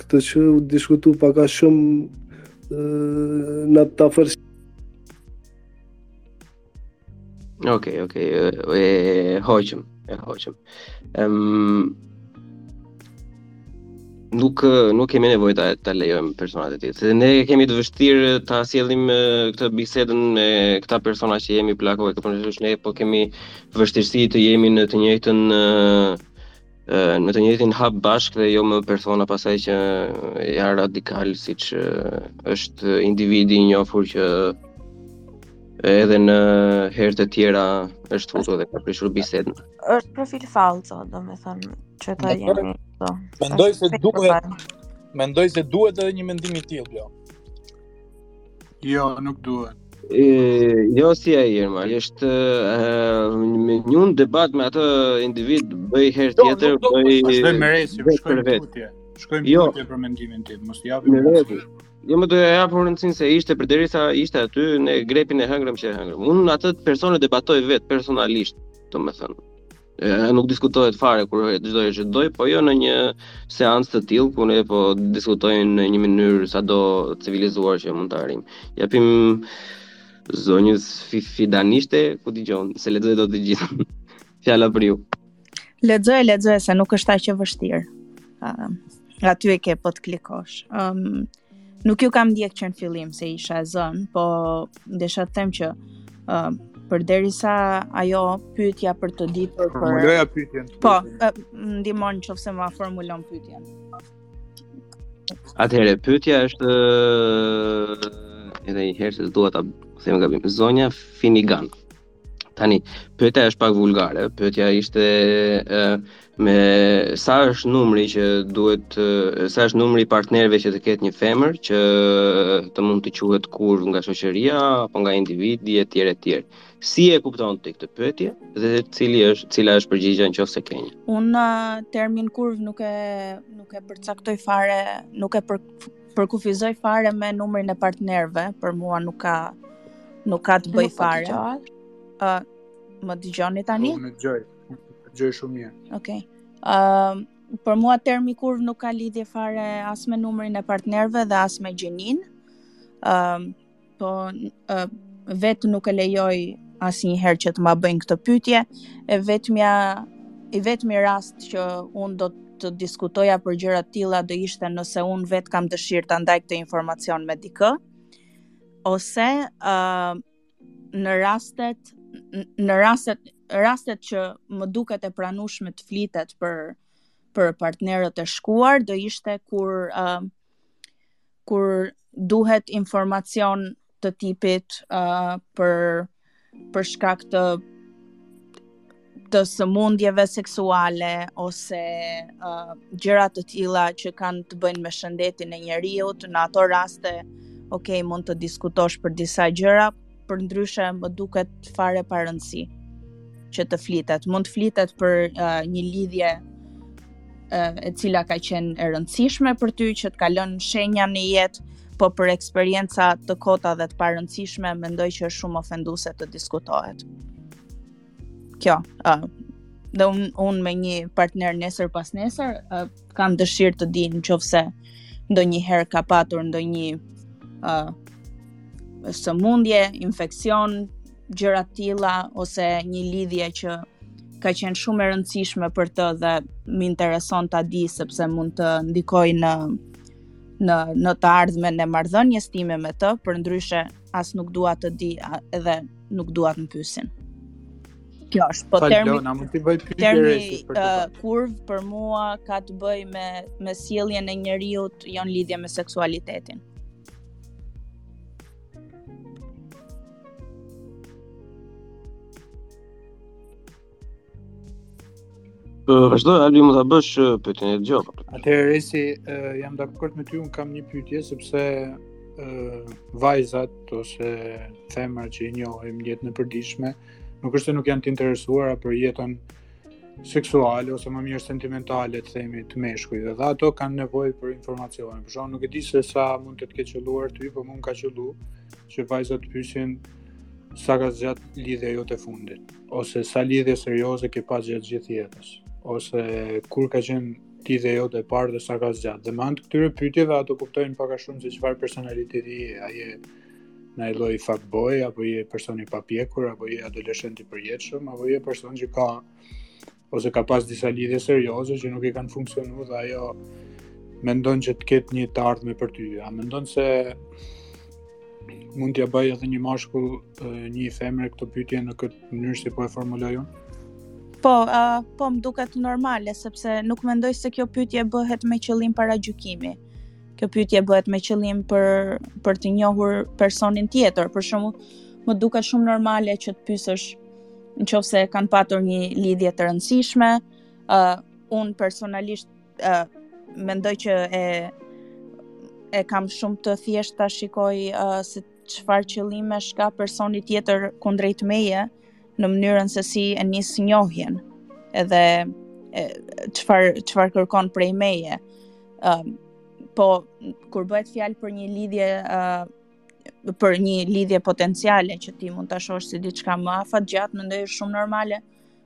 këtë që u diskutu pak a shumë në të afërsi Ok, ok, e hoqëm, e hoqëm. Um, nuk nuk kemi nevojë ta ta lejojmë personat e tjerë. Se ne kemi të vështirë ta sjellim këtë bisedën me këta persona që jemi pak a shumë këtu ne po kemi vështirësi të jemi në të njëjtën në të njëjtin hap bashkë dhe jo më persona pastaj që janë radikalë siç është individi i njohur që edhe në herë të tjera është futur dhe ka prishur bisedën. Është profil falso, domethënë, që ta keni këto. Mendoj se duhet mendoj se duhet edhe një mendim i tillë, jo. Jo, nuk duhet. E, jo se, Irma, nëse ke një debat me atë individ bëje herë jo, tjetër, jo, bëj është me resi, shkojmë tutje. Shkojmë jo. tutje për mendimin tim, mos i japim. Në Jo më do ia jap rëndësinë se ishte përderisa ishte aty ne grepin e hëngrëm që e hëngrëm. Unë atë person e debatoj vetë personalisht, domethënë. nuk diskutohet fare kur Zoti të dojë, po jo në një seancë të tillë ku ne po diskutojmë në një mënyrë sado të civilizuar që mund ta arrijmë. Ia japim zonjës Fidanishte, kush të jetë, s'e lexoj dot të gjithën. Fjala për ju. Lexoje, lexoje se nuk është aq e vështirë. Ëh. Aty e ke po të klikosh. Ëm um, nuk ju kam ndjek që në fillim se isha e zënë, po desha të them që uh, përderisa ajo pytja për të ditur për... Formuloja pytjen. Po, uh, ndihmon qoftë se ma formulon pytjen. Atëhere, pytja është edhe një herë se do ta them gabim. Zonja Finigan. Tani, pyetja është pak vulgare, pyetja ishte e, me sa është numri që duhet sa është numri i partnerëve që të ketë një femër që të mund të quhet kurvë nga shoqëria apo nga individi etj etj. Si e kupton ti këtë pyetje dhe cili është cila është përgjigjja nëse ke një? Unë termin kurvë nuk e nuk e përcaktoj fare, nuk e për përkufizoj fare me numrin e partnerëve, për mua nuk ka nuk ka të bëjë fare. Ë, uh, më dëgjoni tani? Po, unë dëgjoj. Dëgjoj shumë mirë. Okej. Okay. Ë, uh, për mua termi kurvë nuk ka lidhje fare as me numrin e partnerëve dhe as me gjininë. Ë, uh, Po uh, vetë nuk e lejoj asnjëherë që të ma bëjnë këtë pyetje, e vetmja i vetmi rast që unë do të diskutoja për gjëra të tilla do ishte nëse unë vetë kam dëshirë ta ndaj këtë informacion me dikë ose ë uh, në rastet në rastet rastet që më duket e pranueshme të flitet për për partnerët e shkuar do ishte kur ë uh, kur duhet informacion të tipit uh, për për shkak të të sëmundjeve seksuale ose uh, gjëra të tilla që kanë të bëjnë me shëndetin e njeriut, në ato raste, ok, mund të diskutosh për disa gjëra, përndryshe më duket fare pa rëndësi që të flitet. Mund të flitet për uh, një lidhje uh, e cila ka qenë e rëndësishme për ty që të ka lënë shenja në jetë, po për eksperienca të kota dhe të parëndësishme, mendoj që është shumë ofenduese të diskutohet. kjo, ë, uh, dhe unë un me një partner nesër pasnesër uh, kam dëshirë të di në qoftë se ndonjëherë ka patur ndonjë ë uh, sëmundje, infeksion, gjëra të tilla ose një lidhje që ka qenë shumë e rëndësishme për të dhe më intereson ta di sepse mund të ndikojë në në në të ardhmen e marrëdhënies sime me të, përndryshe as nuk dua të di edhe nuk dua të më pyesin. Kjo është, po termi Më fal, a mund të bëj pyetje termi për uh, kurvë për mua ka të bëjë me me sjelljen e njeriut jo në lidhje me seksualitetin. Vazhdo, Albi, mund ta bësh pyetjen, e dëgjova. Atëherë, Resi, jam dakord me ty, unë kam një pytje, sepse vajzat, ose femrat që i njohim në jetën e përditshme, nuk është se nuk janë të interesuara për jetën seksuale, ose më mirë sentimentale, të themi, të meshkujve dhe ato kanë nevojë për informacione. Për shembull, nuk e di se sa mund të të ketë qëlluar ty, por po mu ka qëllu që vajzat të pyesin sa ka zgjatë lidhja jote e fundit. ose sa lidhje serioze ke pas gjatë gjithë jetës, ose kur ka qenë lidhja jote e parë dhe sa ka zgjatë. Dhe me anë të këtyre pyetjeve ato kuptojnë pak a shumë se çfarë personaliteti je, a je naj lloj fuckboy apo je person i papjekur apo je adoleshent i përjetshëm apo je person që ka ose ka pas disa lidhje serioze që nuk i kanë funksionuar dhe ajo mendon që të ketë një të ardhme për ty. A mendon se mund t'ja bëjë edhe një mashkull një femre këto pyetje në këtë mënyrë si po e formuloj unë? Po, uh, po më duket normale sepse nuk mendoj se kjo pyetje bëhet me qëllim paragjykimi. Kjo pyetje bëhet me qëllim për për të njohur personin tjetër. Për shembull, më duket shumë normale që të pyesësh në qoftë se kanë patur një lidhje të rëndësishme, uh, unë personalisht uh, mendoj që e, e kam shumë të thjesht ta shikoj uh, se çfarë qëllimesh ka personi tjetër kundrejt meje në mënyrën se si e nis njohjen edhe çfarë, çfarë kërkon prej meje. Uh, po, kur bëhet fjalë për një lidhje uh, për një lidhje potenciale që ti mund ta shohësh si diçka më afatgjatë mendoj është shumë normale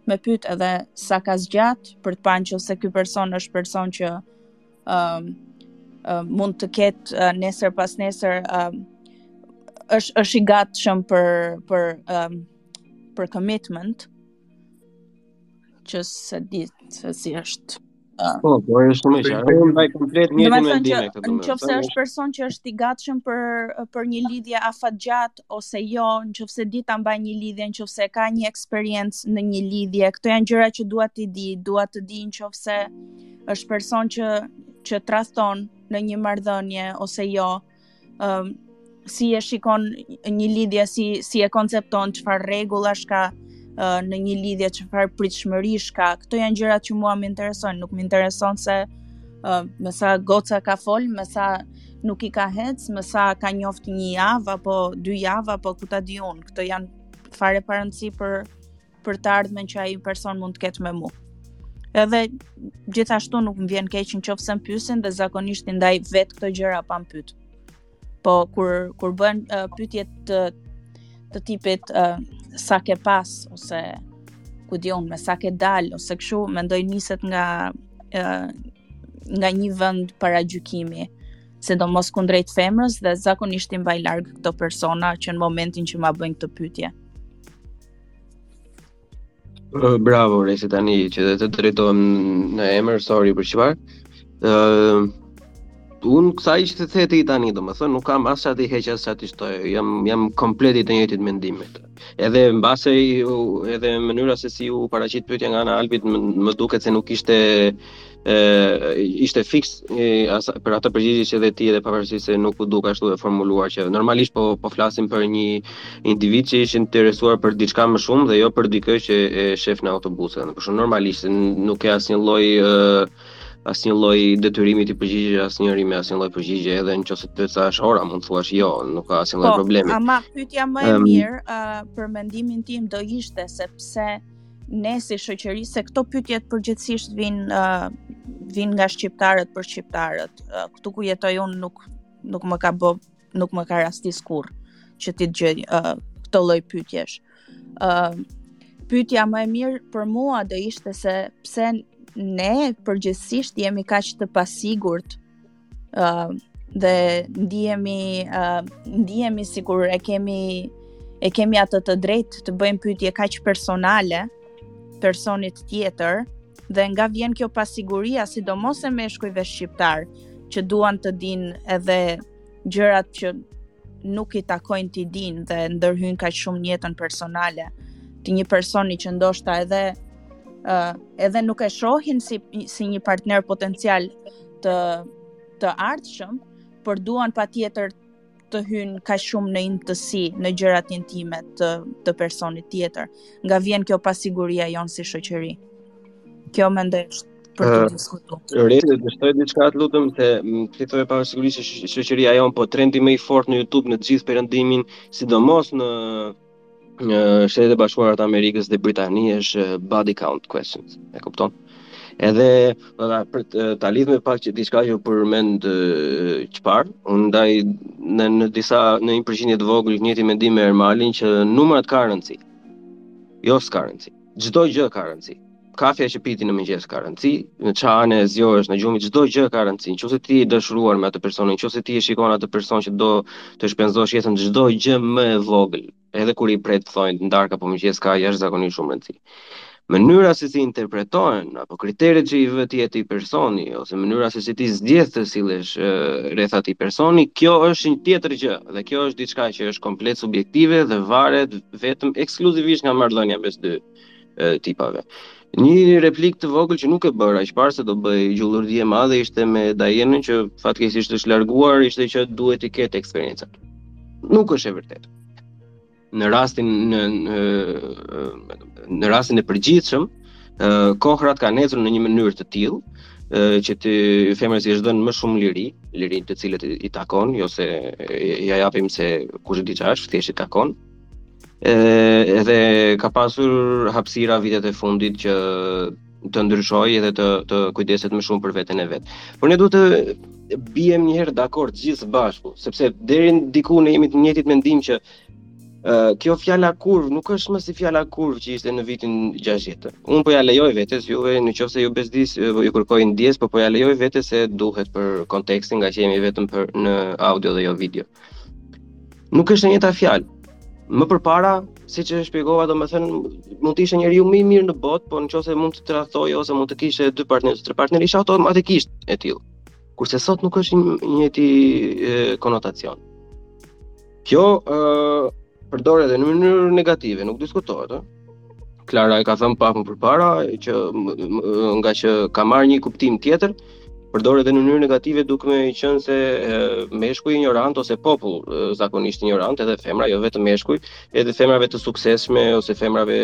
me pyet edhe sa ka zgjat për të pa në qoftë se ky person është person që ë uh, uh, mund të ketë uh, nesër pas nesër uh, është është i gatshëm për për um, për commitment që s'e di se si është Po, po, është shumë e qartë. Unë mbaj komplet një mendim me këtë domethënë. Në qoftë se është person që është i gatshëm për për një lidhje afatgjat ose jo, në qoftë se di ta mbaj një lidhje, në qoftë se ka një eksperiencë në një lidhje, këto janë gjëra që dua t'i di, dua të di në qoftë se është person që që tradhton në një marrëdhënie ose jo. Ëh, um, si e shikon një lidhje, si, si e koncepton, çfarë rregullash ka uh, në një lidhje, çfarë pritshmërish ka. Këto janë gjërat që mua më interesojnë, nuk më intereson se uh, me sa goca ka fol, me sa nuk i ka hec, me sa ka njoftë një javë, apo dy javë, apo ku ta di unë. Këto janë fare pa rëndësi për për të ardhmen që ai person mund të ketë me mua. Edhe gjithashtu nuk më vjen keq në qoftë se më pysin dhe zakonisht i ndaj vetë këto gjëra pa më pyt. Po kur kur bën uh, pyetje të të tipit uh, sa ke pas ose ku di unë me sa ke dal ose kështu mendoj niset nga uh, nga një vend paragjykimi sidomos kundrejt femrës dhe zakonisht i mbaj larg këto persona që në momentin që ma bëjnë këtë pytje. Bravo, Resi, tani që të drejtohem në emër, sorry për përpara. Uh, unë kësaj që the ti tani, domethënë, nuk kam as ça t'i heq as ça t'i shtoj, jam, jam komplet i të njëjtit mendim. Edhe mbase, edhe mënyra se si u paraqit pytja nga ana Albit, më, më duket se nuk ishte ishte fiks për atë përgjigje që dhe ti edhe pavarësisht se nuk u duk ashtu e formuluar që normalisht po po flasim për një individ që je i interesuar për diçka më shumë dhe jo për dikë që e shef në autobus. Për shembull normalisht nuk ka asnjë lloj asnjë lloj detyrimi t'i përgjigjesh asnjërit me asnjë lloj përgjigje edhe nëse të thotë sa ora mund të thuash jo, nuk ka asnjë lloj po, problemi. Po, ama pyetja më e mirë për mendimin tim do ishte sepse ne si shoqëri se këto pyetje përgjithsisht vijnë uh, vijnë nga shqiptarët për shqiptarët. Uh, këtu ku jetoj unë nuk nuk më ka bë nuk më ka rastis kurr që t'i dëgjoj uh, këto lloj pyetjesh. ë uh, Pyetja më e mirë për mua do ishte se pse ne përgjithsisht jemi kaq të pasigurt ë uh, dhe ndihemi ë uh, ndihemi sikur e kemi e kemi atë të drejtë të bëjmë pyetje kaq personale personit tjetër dhe nga vjen kjo pasiguria sidomos e meshkujve shqiptarë që duan të dinë edhe gjërat që nuk i takojnë t'i dinë dhe ndërhyjnë kaq shumë në jetën personale të një personi që ndoshta edhe uh, edhe nuk e shohin si si një partner potencial të të ardhshëm, por duan patjetër të hyjnë kaq shumë në imtësi, në gjërat intime të, të personit tjetër. Nga vjen kjo pasiguria jonë si shoqëri. Kjo mendoj është për të diskutu. Uh, Rei, të shtoj një diçka të lutem te te tema e pasigurisë që shoqëria jonë, po trendi më i fortë në Youtube në të gjithë perëndimin, sidomos në në Shtetet e Bashkuara të Amerikës dhe Britani është body count questions. E kupton? Edhe do ta për ta lidhur me pak që diçka që u përmend qëparë, unë ndaj në në disa në një përqindje të vogël të njëjtin mendim me Ermalin që numrat kanë rëndësi. Jo s'ka rëndësi. Çdo gjë ka rëndësi. Kafja që pi ti në mëngjes ka rëndësi, në ça ane zgjohesh nga gjumi çdo gjë ka rëndësi. Nëse ti je dashuruar me atë personin, nëse ti e shikon atë person që do të shpenzosh jetën çdo gjë më e vogël, edhe kur i pret thonjtë në darkë apo mëngjes ka jashtëzakonisht shumë rëndësi. Mënyra se si interpretohen apo kriteret që i vë ti atij personi ose mënyra se si ti zgjedh të sillesh rreth atij personi, kjo është një tjetër gjë dhe kjo është diçka që është komplet subjektive dhe varet vetëm ekskluzivisht nga marrëdhënia mes dy tipave. Një replikë të vogël që nuk e bëra, qëparë se do bëhej gjullurdi e madhe ishte me Dajenën që fatkeqësisht është larguar, ishte që duhet t'i ketë eksperiencat. Nuk është e vërtetë. Në rastin në në, në rastin e përgjithshëm, ë uh, kohrat kanë ecur në një mënyrë të tillë uh, që të femrës i është dhënë më shumë liri, liri të cilën i, i takon, jo se ja japim se kushedi ça është, thjesht i takon. ë uh, edhe ka pasur hapësira vitet e fundit që të ndryshojë edhe të të kujdeset më shumë për veten e vet. Por ne duhet të biem një herë dakord gjithë së bashku, sepse deri diku ne jemi të njëjtit mendim që kjo fjala kurv nuk është më si fjala kurv që ishte në vitin 60. Unë po ja lejoj vetes juve në qoftë se ju bezdis ju kërkoj ndjesë, po po ja lejoj vetes se duhet për kontekstin ngaqë jemi vetëm për në audio dhe jo video. Nuk është e njëjta fjalë. Më përpara, siç e shpjegova, domethënë mund të ishte njeriu më i mirë në botë, por nëse mund të tradhtoje ose mund të kishe dy partnerë ose tre partnerë, ishe automatikisht e tillë. Kurse sot nuk është më i njëjti konotacion. Kjo ë uh, përdoret edhe në mënyrë negative, nuk diskutohet, ë. Klara e ka thënë pak më përpara që ngaqë ka marrë një kuptim tjetër, përdoret edhe në mënyrë negative duke qenë se meshkuj injorant ose popull zakonisht injorant edhe femra, jo vetëm meshkuj, edhe femrave të suksesshme ose femrave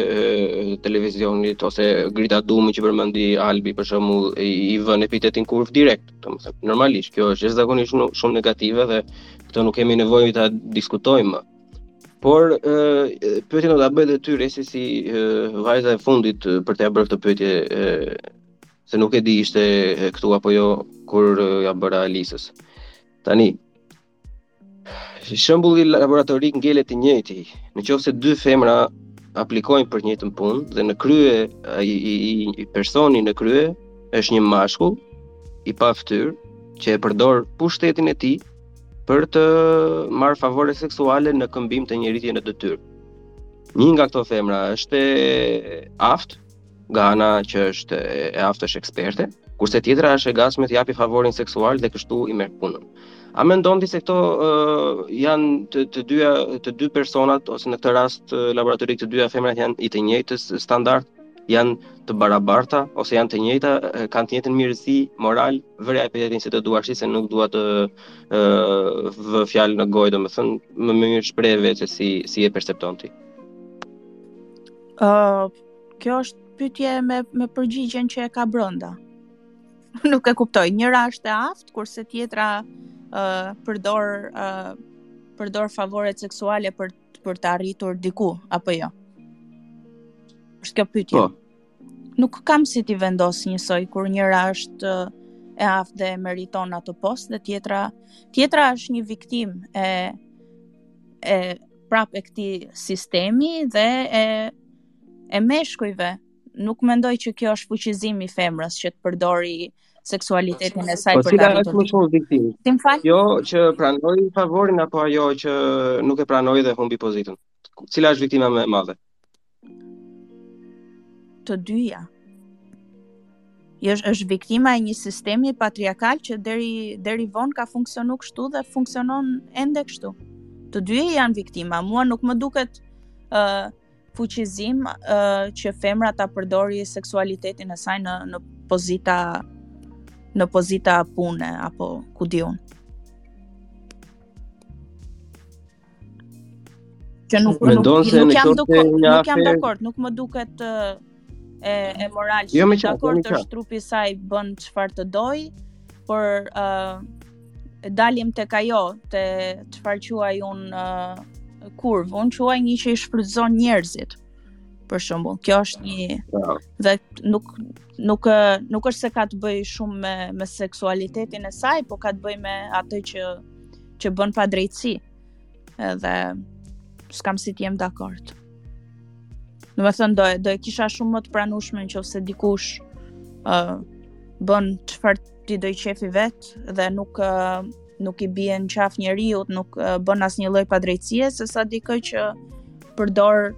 të televizionit ose Grida Duma që përmendi Albi për shembull i, i vën epitetin kurv direkt. domethënë normalisht kjo është jashtëzakonisht shumë negative dhe këtë nuk kemi nevojë ta diskutojmë. Por ë pyetjen do ta bëj edhe ty Resi si e, vajza e fundit për t'ia bërë këtë pyetje e, se nuk e di ishe këtu apo jo kur ia bëra Alisës. Tani Shembulli laboratorik ngelet i njëjti. Në qoftë se dy femra aplikojnë për të njëjtën punë dhe në krye i, i, i personi në krye është një mashkull i pafytyrë që e përdor pushtetin e tij për të marrë favore seksuale në këmbim të një ngritje në detyrë. Një nga këto femra është e aftë nga ana që është e aftë është eksperte, kurse tjetra është e gatshme të japi favorin seksual dhe kështu i merr punën. A mendon ti se këto uh, janë të, të dyja të dy personat ose në këtë rast laboratorik të dyja femrat janë të të njëjtit standard, janë të barabarta ose janë të njëjta, kanë të njëjtën mirësi moral, vërja epitetin si të duash ti se nuk dua të uh, vë fjalë në gojë, domethënë më, më mirë shprehe vetë si si e percepton ti. Uh, Kjo është pytje me, me përgjigjen që e ka brënda. Nuk e kuptoj. Njëra është e aftë, kurse tjetra uh, përdor, uh, përdor favoret seksuale për, për të arritur diku, apo jo? është kjo pytje. Po. Nuk kam si t'i vendos njësoj, kur njëra është uh, e aftë dhe e meriton atë post, dhe tjetra, tjetra është një viktim e, e prap e këtij sistemi dhe e e meshkujve. Nuk mendoj që kjo është fuqizim i femrës që të përdori seksualitetin e saj po, për ta dhënë. Po cila është më shumë viktim? Si më fal. Ajo që pranoi favorin apo ajo që nuk e pranoi dhe humbi pozitën. Cila është viktima më e madhe? Të dyja. Është është viktima e një sistemi patriarkal që deri deri vonë ka funksionuar kështu dhe funksionon ende kështu. Të dyja janë viktima. Mua nuk më duket ë uh, fuqizim uh, që femra ta përdori seksualitetin e saj në në pozita në pozita pune apo ku di unë. Që nuk nuk, nuk, nuk, nuk jam dakord, nuk jam dakord, nuk më duket e e moral. Jo më çfarë, dakord është trupi i saj bën çfarë të dojë, por ë uh, dalim tek ajo te çfarë quaj unë uh, kurvë, unë quaj një që i shfrytëzon njerëzit. Për shembull, kjo është një po. dhe nuk nuk nuk është se ka të bëjë shumë me me seksualitetin e saj, po ka të bëjë me atë që që bën padrejtësi edhe s'kam si t'jem dakord. Domethënë, do, do e kisha shumë më të pranushme në qoftë se dikush uh, bën çfarë t'i dojë qejfi vetë dhe nuk, uh, nuk i bie në qafë njeriu, nuk uh, bën asnjë lloj padrejtësie, sesa dikë që përdor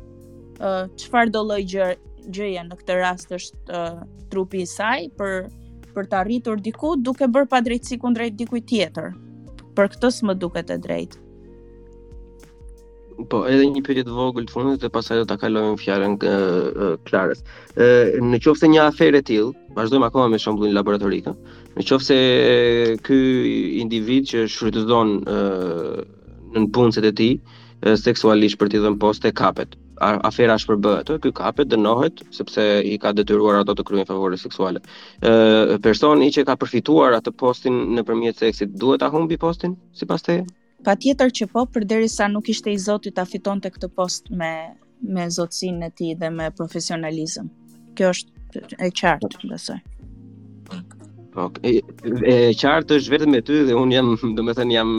uh, çfarëdo lloj gjë gjëje në këtë rast është uh, trupi i saj për për të arritur diku duke bërë padrejtësi kundrejt dikujt tjetër. Për këtë s'më duket e drejtë. Po, edhe një pyetje të vogël të fundit dhe pastaj do ta kalojmë fjalën Klarës. Ë, në qoftë se një aferë e tillë, vazhdojmë akoma me shembullin laboratorik. Në qoftë se ky individ që shfrytëzon ë nëpunëset e tij seksualisht për t'i dhënë poste kapet. Afera shpërbëhet, ky kapet, dënohet sepse i ka detyruar ato të kryejnë favore seksuale. Ë personi që ka përfituar atë postin nëpërmjet seksit duhet ta humbi postin sipas teje? Patjetër që po, përderisa nuk ishte i zoti ta fitonte këtë post me me zotësinë e tij dhe me profesionalizëm. Kjo është e qartë, besoj. Ok, e, e qartë është vetëm me ty dhe unë jam, domethënë, jam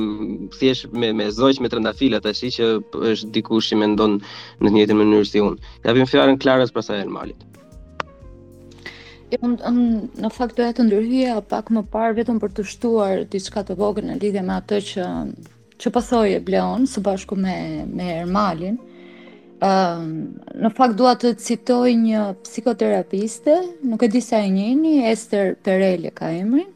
thjesht me, me zogj me trëndafila tashi që është dikush që mendon në të njëjtën mënyrë si unë. Ia japim fjalën Klarës, pas saj Ermalit. E, unë, unë, në fakt doja të ndërhyja pak më parë vetëm për të shtuar diçka të vogël në lidhje me atë që që po thoje Bleon së bashku me me Ermalin. Ëm ehm, uh, në fakt dua të citoj një psikoterapiste, nuk e di sa e njihni, Esther Perel e ka emrin.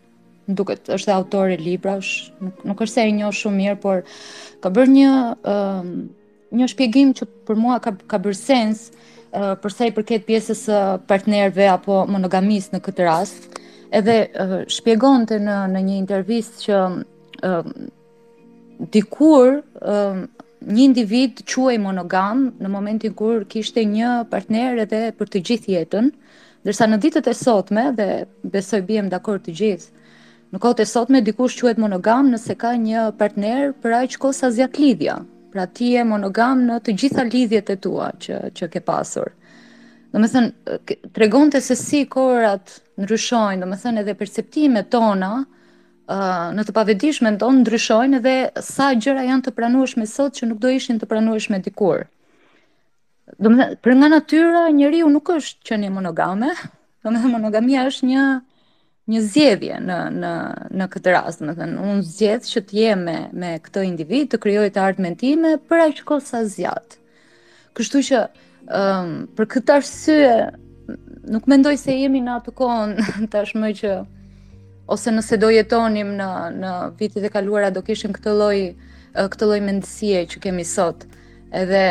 Më duket është autore librash, nuk, nuk është se e njoh shumë mirë, por ka bërë një ëm ehm, uh, një shpjegim që për mua ka ka bërë sens uh, për sa i përket pjesës së uh, partnerëve apo monogamisë në këtë rast. Edhe uh, shpjegonte në në një intervistë që uh, Dikur, një individ quhej monogam në momentin kur kishte një partner edhe për të gjithë jetën, ndërsa në ditët e sotme dhe besoj biem dakord të gjithë, në kohët e sotme dikush quhet monogam nëse ka një partner për aq kohë sa zgjat lidhja. Pra ti je monogam në të gjitha lidhjet e tua që që ke pasur. Domethënë tregonte se si kohërat ndryshojnë, domethënë edhe perceptimet tona në të pavetëdijshmen tonë ndryshojnë dhe sa gjëra janë të pranueshme sot që nuk do ishin të pranueshme dikur. Domethënë për nga natyra njeriu nuk është qenie monogame, domethënë monogamia është një një zgjedhje në në në këtë rast, domethënë, unë zgjedh që të jem me me këtë individ, të krijoj të ardhmen time për aq kohë sa zgjat. Kështu që um, për këtë arsye nuk mendoj se jemi në atë kohën tashmë që ose nëse do jetonim në në vitet e kaluara do kishim këtë lloj këtë lloj mendësie që kemi sot. Edhe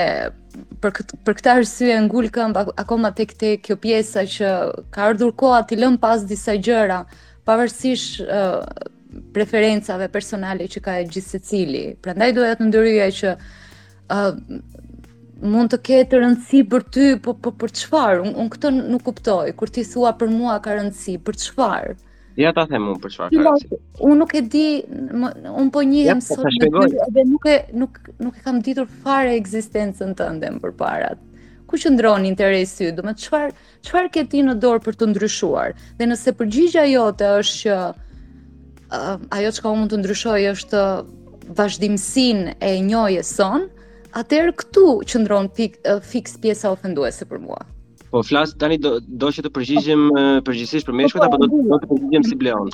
për këtë për këtë arsye ngul këmb akoma tek te kjo pjesa që ka ardhur koha t'i lëm pas disa gjëra, pavarësisht uh, preferencave personale që ka gjithsecili. Prandaj doja të ndërhyja që Ë uh, mund të ketë rëndësi për ty, po po për çfarë? Un, un këtë nuk kuptoj. Kur ti thua për mua ka rëndësi, për çfarë? Ja ta them un për çfarë ka rëndësi. Un nuk e di, un po njihem ja, po, sot me ty dhe nuk e nuk nuk e kam ditur fare ekzistencën tënde më përpara. Ku qëndron interesi yt? Domethënë çfarë Çfarë ke ti në dorë për të ndryshuar? Dhe nëse përgjigja jote është që uh, ajo çka unë mund të ndryshoj është vazhdimësinë e njohjes sonë, atëherë këtu qëndron fik, uh, fiks pjesa ofenduese për mua. Po flas tani do do që të përgjigjem përgjithësisht për meshkujt apo do që do të përgjigjem si Bleon.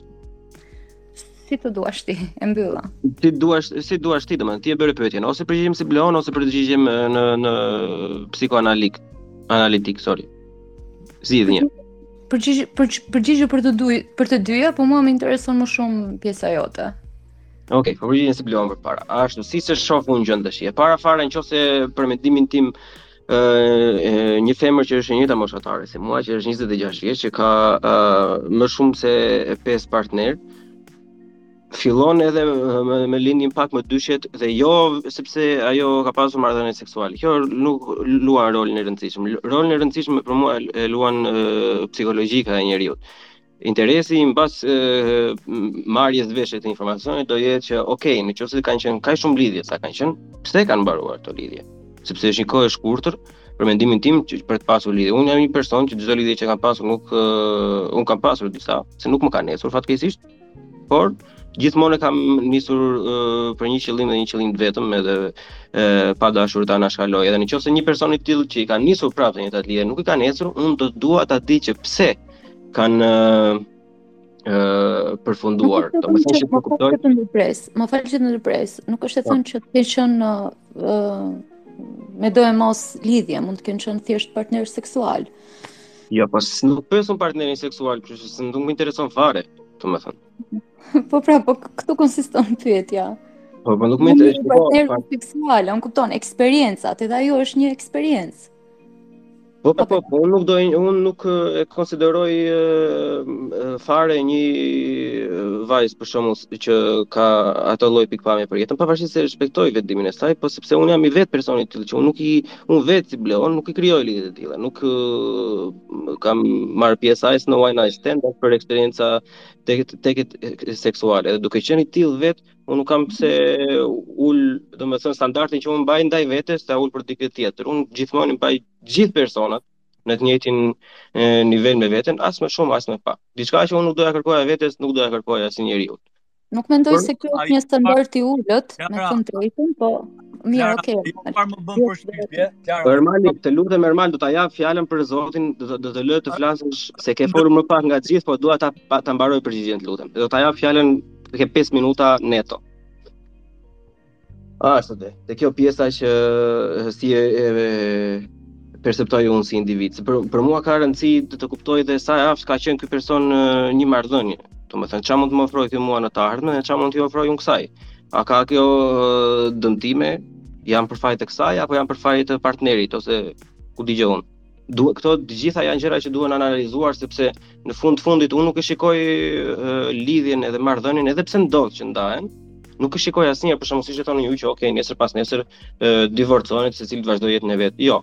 si të duash ti, e mbylla. Si duash, si duash ti, domethënë ti e bëre pyetjen, ose përgjigjem si Bleon ose përgjigjem në në psikoanalik, analitik, sorry. Zgjidhe. Përgjigju për, përgjigju për të dy për të dyja, po mua më intereson më shumë pjesa jote. Okej, okay, po përgjigjem si Bleon përpara. Ashtu siç e shoh unë gjënë tash. E para fare nëse për mendimin tim ë një femër që është e njëjta moshatare si mua, që është 26 vjeç, që ka ë më shumë se 5 partner. Fillon edhe më, më lindin pak më dyshet dhe jo sepse ajo ka pasur marrëdhënie seksuale. Kjo nuk luan rolin e rëndësishëm. Rolin e rëndësishëm për mua e luan psikologjika e njeriut. Interesi im mbas marrjes vesh të informacionit do jetë që ok, në qoftë se kanë qenë kaq shumë lidhje sa kanë qenë, pse kanë mbaruar këto lidhje? Sepse është një kohë e shkurtër për mendimin tim që për të pasur lidhje. Unë jam një person që çdo lidhje që kam pasur nuk uh, un kam pasur disa, se nuk më kanë ecur fatkeqësisht, por gjithmonë kam nisur uh, për një qëllim dhe një qëllim të vetëm edhe uh, pa dashur ta anashkaloj. Edhe nëse një person i tillë që i ka nisur prapë ato lidhje nuk i kanë ecur, unë do të dua ta di që pse kanë përfunduar. Domethënë që ta kuptoj. Më fal që ndërpres, më fal që të ndërpres. Nuk është e po. thënë që të jenë në uh, medoemos lidhje, mund të kenë qenë thjesht partner seksual. Jo, po nuk pyes për partnerin seksual, kështu se nuk më intereson fare, domethënë. Po pra, po këtu konsiston pyetja. Po, po nuk më intereson po, partner seksual, nënkupton eksperiencat, edhe ajo është një eksperiencë. Po po po, po unë nuk do unë nuk e konsideroj fare një vajzë për shembull që ka atë lloj pikëpamje për jetën, pavarësisht se e respektoj vendimin e saj, po sepse unë jam i vetë person i tillë që unë nuk i unë vetë si Bleon nuk i krijoj lidhje të tilla, nuk kam marrë pjesë as në one night stand as për eksperienca tek tek seksuale, edhe duke qenë i tillë vetë Unë nuk kam pse ul, domethënë standardin që unë mbaj ndaj vetes ta ul për dikë tjetër. Unë gjithmonë i mbaj gjithë personat në të njëjtin nivel me veten, as më shumë, as më pak. Diçka që unë nuk do ia kërkoja vetes, nuk do ia kërkoja asnjë njeriu. Nuk mendoj se kjo është një standard i ulët, me thënë të drejtën, po mirë, okay. Çfarë më bën përshtypje? Klara. Ermali, të lutem Ermal, do ta jap fjalën për Zotin, do të do të lë të flasësh se ke folur më pak nga të gjithë, po dua ta ta mbaroj përgjigjen, të lutem. Do ta jap fjalën të ke 5 minuta neto. A, është dhe. Dhe kjo pjesa që si e, e perceptoj unë si individ. Për, për mua ka rëndësi të, të kuptoj dhe sa e aftë ka qenë ky person në një marrëdhënie. Domethënë, ça mund të më ofrojë kjo mua në të ardhmen dhe ça mund t'i ofroj unë kësaj. A ka kjo dëmtime, janë për faj të kësaj, apo janë për faj të partnerit, ose ku di gjë unë. duhet këto të gjitha janë gjëra që duhen analizuar sepse në fund të fundit unë nuk e shikoj uh, lidhjen edhe marrëdhënien edhe pse ndodh që ndahen nuk e shikoj asnjëherë për shembull siç e thonë ju që ok nesër pasnesër uh, divorcohen secili të vazhdojë jetën e vet jo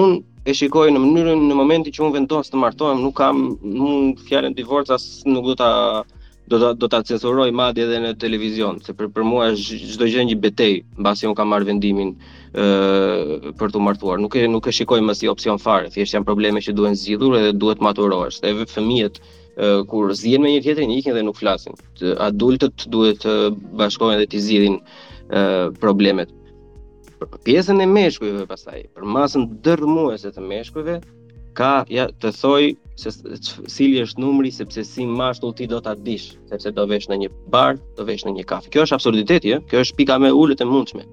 unë e shikoj në mënyrën në momentin që unë vendos të martohem nuk kam unë fjalën divorc as nuk do ta do ta do ta censuroj madje edhe në televizion, se për për mua është çdo gjë një betejë, mbasi un kam marrë vendimin ë për t'u martuar. Nuk e nuk e shikoj më si opsion fare, thjesht janë probleme që duhen zgjidhur dhe duhet të maturohesh. Edhe fëmijët kur zihen me njëri-tjetrin ikin dhe nuk flasin. Adultët duhet të bashkohen dhe të zgjidhin problemet. Për pjesën e meshkujve pastaj, për masën dërrmuese të meshkujve, Ka ja të them se cili është numri sepse si mashkull ti do ta dish, sepse do vesh në një bar, do vesh në një kafe. Kjo është absurditeti, ëh. Kjo është pika më e ulët e mundshme.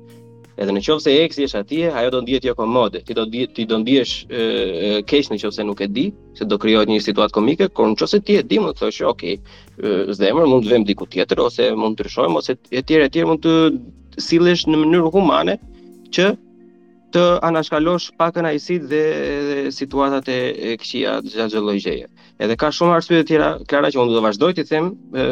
Edhe në qoftë se eksi është atje, ajo do ndihet jo komode. Ti do ndihet ti do ndihesh keq në qoftë se nuk e di, se do krijohet një situatë komike, por në qoftë se ti e di, mund të thosh, "Ok, zemër, mund të vëm diku tjetër ose mund të ndryshojmë ose e tjera e tjera mund të sillesh në mënyrë humane që të anashkalosh pakënaqësitë dhe edhe situatat e, e këqija çdo çdo lloj gjëje. Edhe ka shumë arsye të tjera, Klara që unë do të vazhdoj të them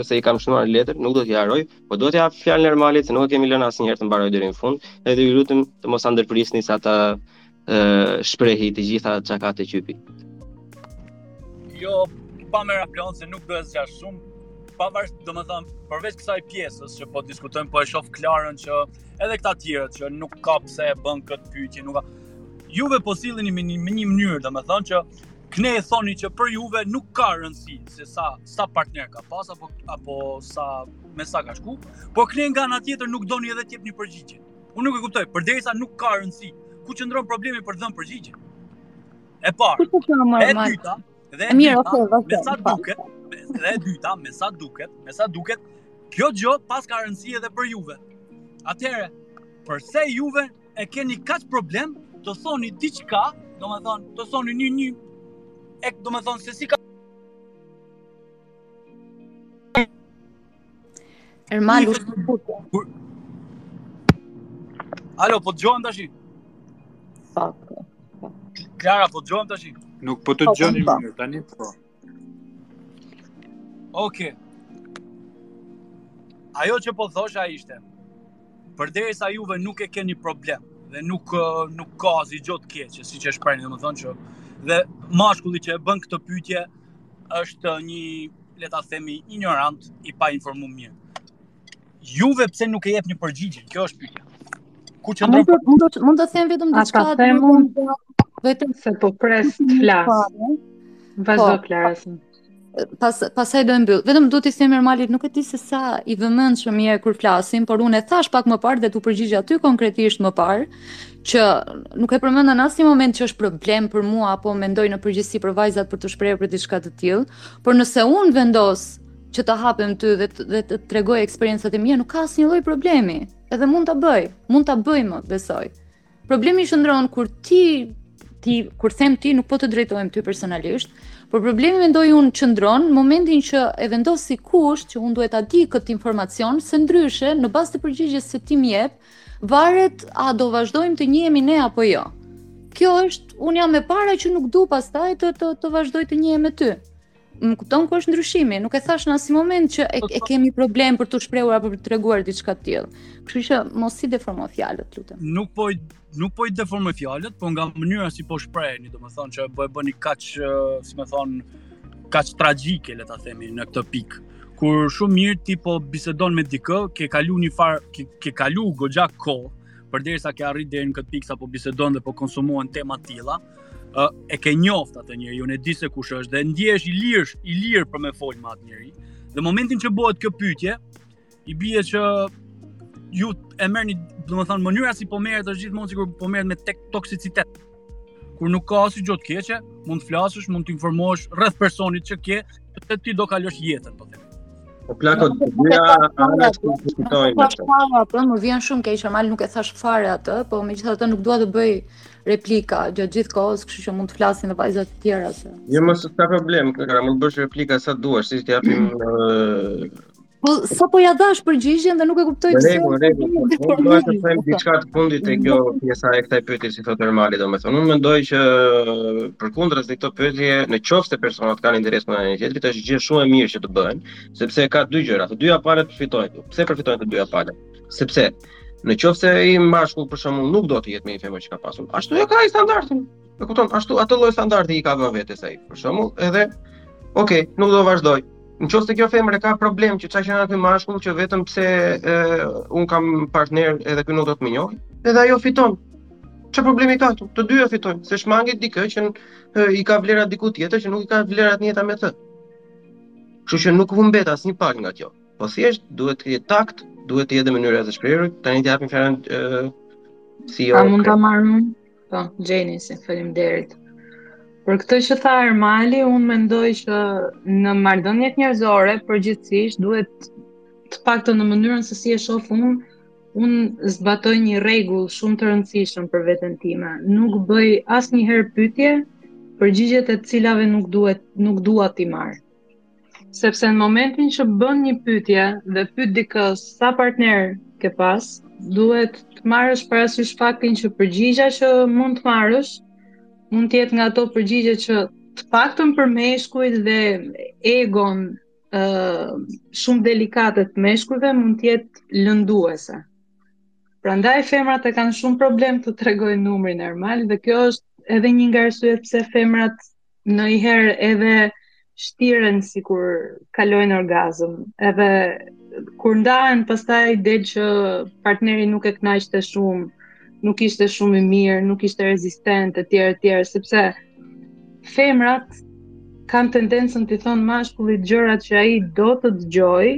se i kam shënuar letër, nuk do t'i harroj, por do t'ia jap fjalën Ermalit se nuk e kemi lënë asnjëherë të mbarojë deri në fund, edhe ju lutem të mos e ndërprisni sa t'i shprehi të gjitha ça ka te qypi. Jo, pa merak Lan se nuk do të zgjas shumë, pavarësisht, domethënë, përveç kësaj pjesës që po diskutojmë, po e shoh Klarën që Edhe këta tjerët që nuk ka pse e bën këtë pyetje, nuk ka. Juve po silleni me një, me një mënyrë, domethënë që këne e thoni që për juve nuk ka rëndësi se sa sa partnerë ka pas apo apo sa me sa ka shku, por këne nga ana tjetër nuk doni edhe të jepni përgjigje. Unë nuk e kuptoj, përderisa nuk ka rëndësi, ku qëndron problemi për të dhënë përgjigje? E para. E dyta, Dhe e dyta, okay, okay, me sa duket, dhe e dyta, me sa duket, me sa duket, kjo gjë paska rëndësi edhe për juve. Atëherë, përse juve e keni kaq problem të thoni diçka, domethënë, të thoni një një e domethënë se si ka Ermal u shkëput. Alo, po dëgjohem tashti? Klara, po dëgjohem tashti? Nuk po të po, dëgjojmë po. të tani po. Oke. Ajo që po thosha ishte, përderisa juve nuk e keni problem, dhe nuk, nuk ka asgjë të keqe, siç e shprehni, domethënë që, dhe mashkulli që e bën këtë pyetje, është një le ta themi injorant i pa informuar mirë. Juve pse nuk e jepni përgjigjen? Kjo është pyetja. Ku qëndron mund të mund të mund të them vetëm diçka të them mund vetëm se po pres të flas. Po. Vazhdo po. Klara se. Pas pasaj do e mbyll. Vetëm do t'i them Ermalit, nuk e di se sa i vëmendshëm je kur flasim, por unë e thash pak më parë dhe t'u përgjigja aty konkretisht më parë që nuk e përmenda në asnjë moment që është problem për mua apo mendoj në përgjithësi për vajzat për të shprehur për diçka të tillë. Por nëse unë vendos që të hapem ty dhe të, dhe të tregoj eksperiencat e mia, nuk ka asnjë lloj problemi. Edhe mund ta bëj, mund ta bëj më, besoj. Problemi qëndron kur ti ti kur them ti nuk po të drejtohem ty personalisht, por problemi mendoj unë qëndron në momentin që e vendos si kusht që unë duhet ta di këtë informacion, se ndryshe në bazë të përgjigjes që ti më jep, varet a do vazhdojmë të njihemi ne apo jo. Kjo është, un jam e para që nuk du pastaj të të të vazhdoj të njihem me ty. Më kupton ku është ndryshimi, nuk e thash në asnjë moment që e, e kemi problem për t'u shprehur apo për të treguar diçka të tillë. Kështu që mos i deformo fjalët, të lutem. Nuk po nuk po i deformoj fjalët, po nga mënyra si po shpreheni, domethënë që po e bëni kaq, si më thon, kaq tragjike le ta themi në këtë pikë. kur shumë mirë ti po bisedon me dikë, ke kalu një farë, ke, ke kalu goxha kohë, përderisa ke arrit deri në këtë pikë sa po bisedon dhe po konsumohen tema të tilla, uh, e ke njoft atë njeri, edhe e di se kush është, dhe ndjesh i lirë, i lirë për me fol me atë njeri, dhe momentin që bëhet kjo pytje, i bie që ju e merrni, domethënë mënyra si po merret është gjithmonë sikur po merret me tek toksicitet. kur nuk ka asgjë të keqe, mund të flasësh, mund të informohesh rreth personit që ke, se ti do kalosh jetën po them. Po plako të dyja ana të diskutojmë. Po çfarë apo më vjen shumë keq, normal nuk e thash fare atë, po megjithatë nuk dua të bëj replika gjatë gjithë kohës, kështu që mund të flasin edhe vajza të tjera se. Jo, mos ka problem, ka mund të bësh replika sa duash, si të japim Po sa po ja dhash përgjigjen dhe nuk e kuptoj pse. Rregull, rregull. Unë dua të them diçka të fundit te kjo pjesa e kësaj pyetje si thotë Ermali, domethënë unë mendoj që përkundrazi këto pyetje në qoftë se personat kanë interes për njëri-tjetrin është gjë shumë e mirë që të bëhen, sepse ka dy gjëra, të dyja palët përfitojnë. Pse përfitojnë të dyja palët? Sepse në qoftë se ai mashkull për shembull nuk do të jetë me një femër që ka pasur, ashtu e ka ai standardin. E kupton, ashtu atë lloj standardi i ka vënë vetes ai. Për shembull, edhe ok, nuk do vazhdoj. Në qoftë se kjo femër e ka problem që çfarë qenka ky mashkull që vetëm pse e, un kam partner edhe ky nuk do të më njohë, edhe ajo fiton. Çfarë problemi ka këtu? Të dyja fitojnë, se shmangin dikë që e, i ka vlerat diku tjetër që nuk i ka vlerat të njëjta me të. Kështu që nuk humbet asnjë palë nga kjo. Po thjesht duhet të jetë takt, duhet të jetë mënyra e shprehur. Tani t'i japim fjalën si jo. A mund ta marrë Po, Xhenisi, faleminderit. Për këtë që tha Ermali, unë mendoj që në marrëdhëniet njerëzore përgjithsisht duhet të paktën në mënyrën se si e shoh unë, unë zbatoj një rregull shumë të rëndësishëm për veten time. Nuk bëj asnjëherë pyetje përgjigjet e të cilave nuk duhet nuk dua t'i marr. Sepse në momentin që bën një pyetje dhe pyet dikë sa partner ke pas, duhet të marrësh parasysh faktin që përgjigja që mund të marrësh mund të jetë nga ato përgjigje që të paktën për meshkujt dhe egon ë uh, shumë delikate të meshkujve mund të jetë lënduese. Prandaj femrat e kanë shumë problem të tregojnë numrin normal dhe kjo është edhe një nga arsyet pse femrat nonjëherë edhe shtiren sikur kalojnë orgazm, edhe kur ndahen pastaj del që partneri nuk e kënaqte shumë, nuk ishte shumë i mirë, nuk ishte rezistent e tjerë e tjerë, sepse femrat kanë tendencën t'i thonë mashkullit gjërat që ai do të dëgjojë,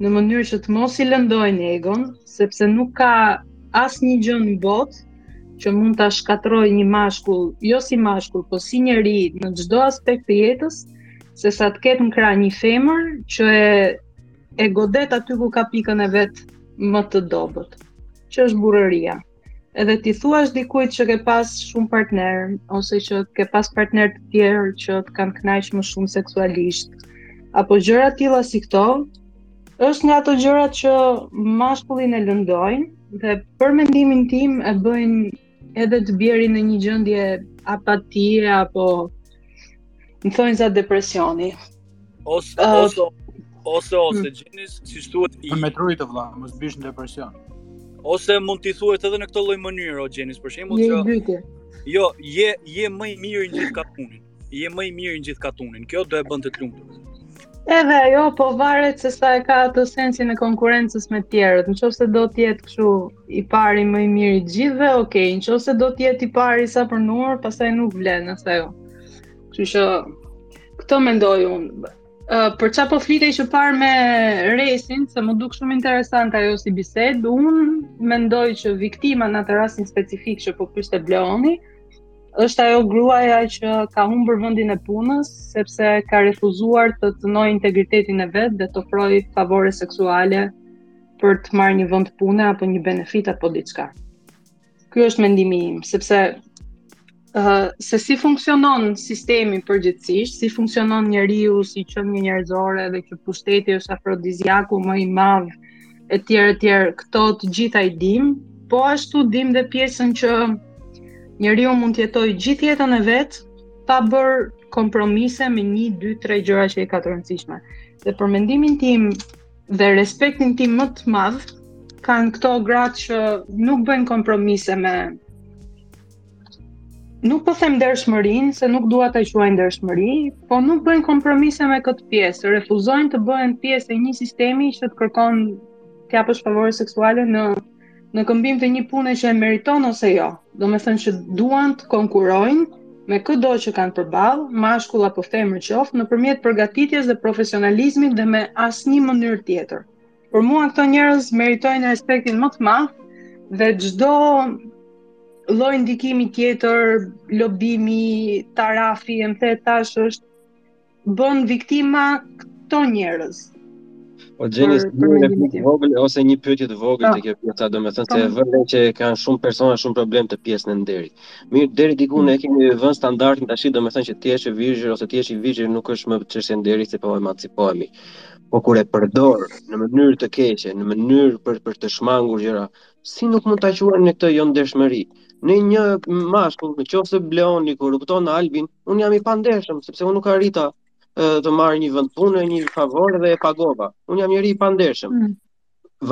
në mënyrë që të mos i lëndojnë egon, sepse nuk ka asnjë gjë në botë që mund ta shkatërrojë një mashkull, jo si mashkull, po si njeri në çdo aspekt të jetës, sesa të ketë në krah një femër që e, e godet aty ku ka pikën e vet më të dobët, që është burrëria. edhe t'i thuash dikujt që ke pas shumë partnerë ose që ke pas partnerë të tjerë që të kanë kënaqur më shumë seksualisht apo gjëra të tilla si këto është nga ato gjërat që mashkullin e lëndojnë dhe për mendimin tim e bëjnë edhe të bjeri në një gjendje apatie apo në thonjëza depresioni. Ose uh, ose ose ose hmm. Xheni s'i thuhet i me trujt të vëlla, mos bish në depresion. Ose mund t'i thuhet edhe në këtë lloj mënyre o Xheni, për shembull që dytë. Jo, je je më i mirë në gjithë katunin. Je më i mirë në gjithë katunin. Kjo do e bënte të lumtur. Edhe ajo po varet se sa e ka atë sensin e konkurrencës me të tjerët. Nëse do të jetë kështu i pari më i mirë i gjithëve, okay. Nëse do të jetë i pari sa për numër, pastaj nuk vlen as ajo. Kështu që këtë mendoj unë. Uh, për çfarë po flitej që parë me Resin, se m'u duk shumë interesante ajo si bisedë, unë mendoj që viktima në atë rastin specifik që po pyeste Bleoni, është ajo gruaja që ka humbur vendin e punës sepse ka refuzuar të cënojë integritetin e vet dhe të ofrojë favore seksuale për të marrë një vend pune apo një benefit apo diçka. Ky është mendimi im, sepse se si funksionon sistemi përgjithësisht, si funksionon njeriu si qenie njerëzore dhe që pushteti është afrodiziaku më i madh e tjerë e tjerë, këto të gjitha i dim, po ashtu dim dhe pjesën që njeriu mund të jetojë gjithë jetën e vet pa bërë kompromise me 1 2 3 gjëra që i ka të rëndësishme. Dhe për mendimin tim, dhe respektin tim më të madh kanë këto gratë që nuk bëjnë kompromise me nuk po them ndershmërin, se nuk dua ta quaj ndershmëri, po nuk bëjnë kompromise me këtë pjesë, refuzojnë të bëhen pjesë e një sistemi që të kërkon të japësh favore seksuale në në këmbim të një pune që e meriton ose jo. Domethënë që duan të konkurojnë me këdo që kanë përballë, mashkull apo femër qoftë, nëpërmjet përgatitjes dhe profesionalizmit dhe me asnjë mënyrë tjetër. Për mua këto njerëz meritojnë respektin më të madh dhe çdo lloj ndikimi tjetër, lobimi, tarafi, më the tash është bën viktima këto njerëz. O Xheni si një replikë të vogël ose një pyetje të vogël ah. te kjo pjesa, domethënë se po. vë re që kanë shumë persona shumë problem te pjesa e nderit. Mirë, deri diku ne kemi vënë standardin tash, domethënë që të jesh i virgjër ose të jesh i virgjër nuk është më çështje nderi se po emancipohemi. Po kur e përdor në mënyrë të keqe, në mënyrë për për të shmangur gjëra, Si nuk mund ta quajmë këtë jondershmëri? Në një mashkull, në qoftë se Bleoni korrupton Albin, un jam i pandershëm sepse un nuk e arrita të marr një vend pune, një favor dhe e pagova. Un jam njeri i pandershëm. Mm.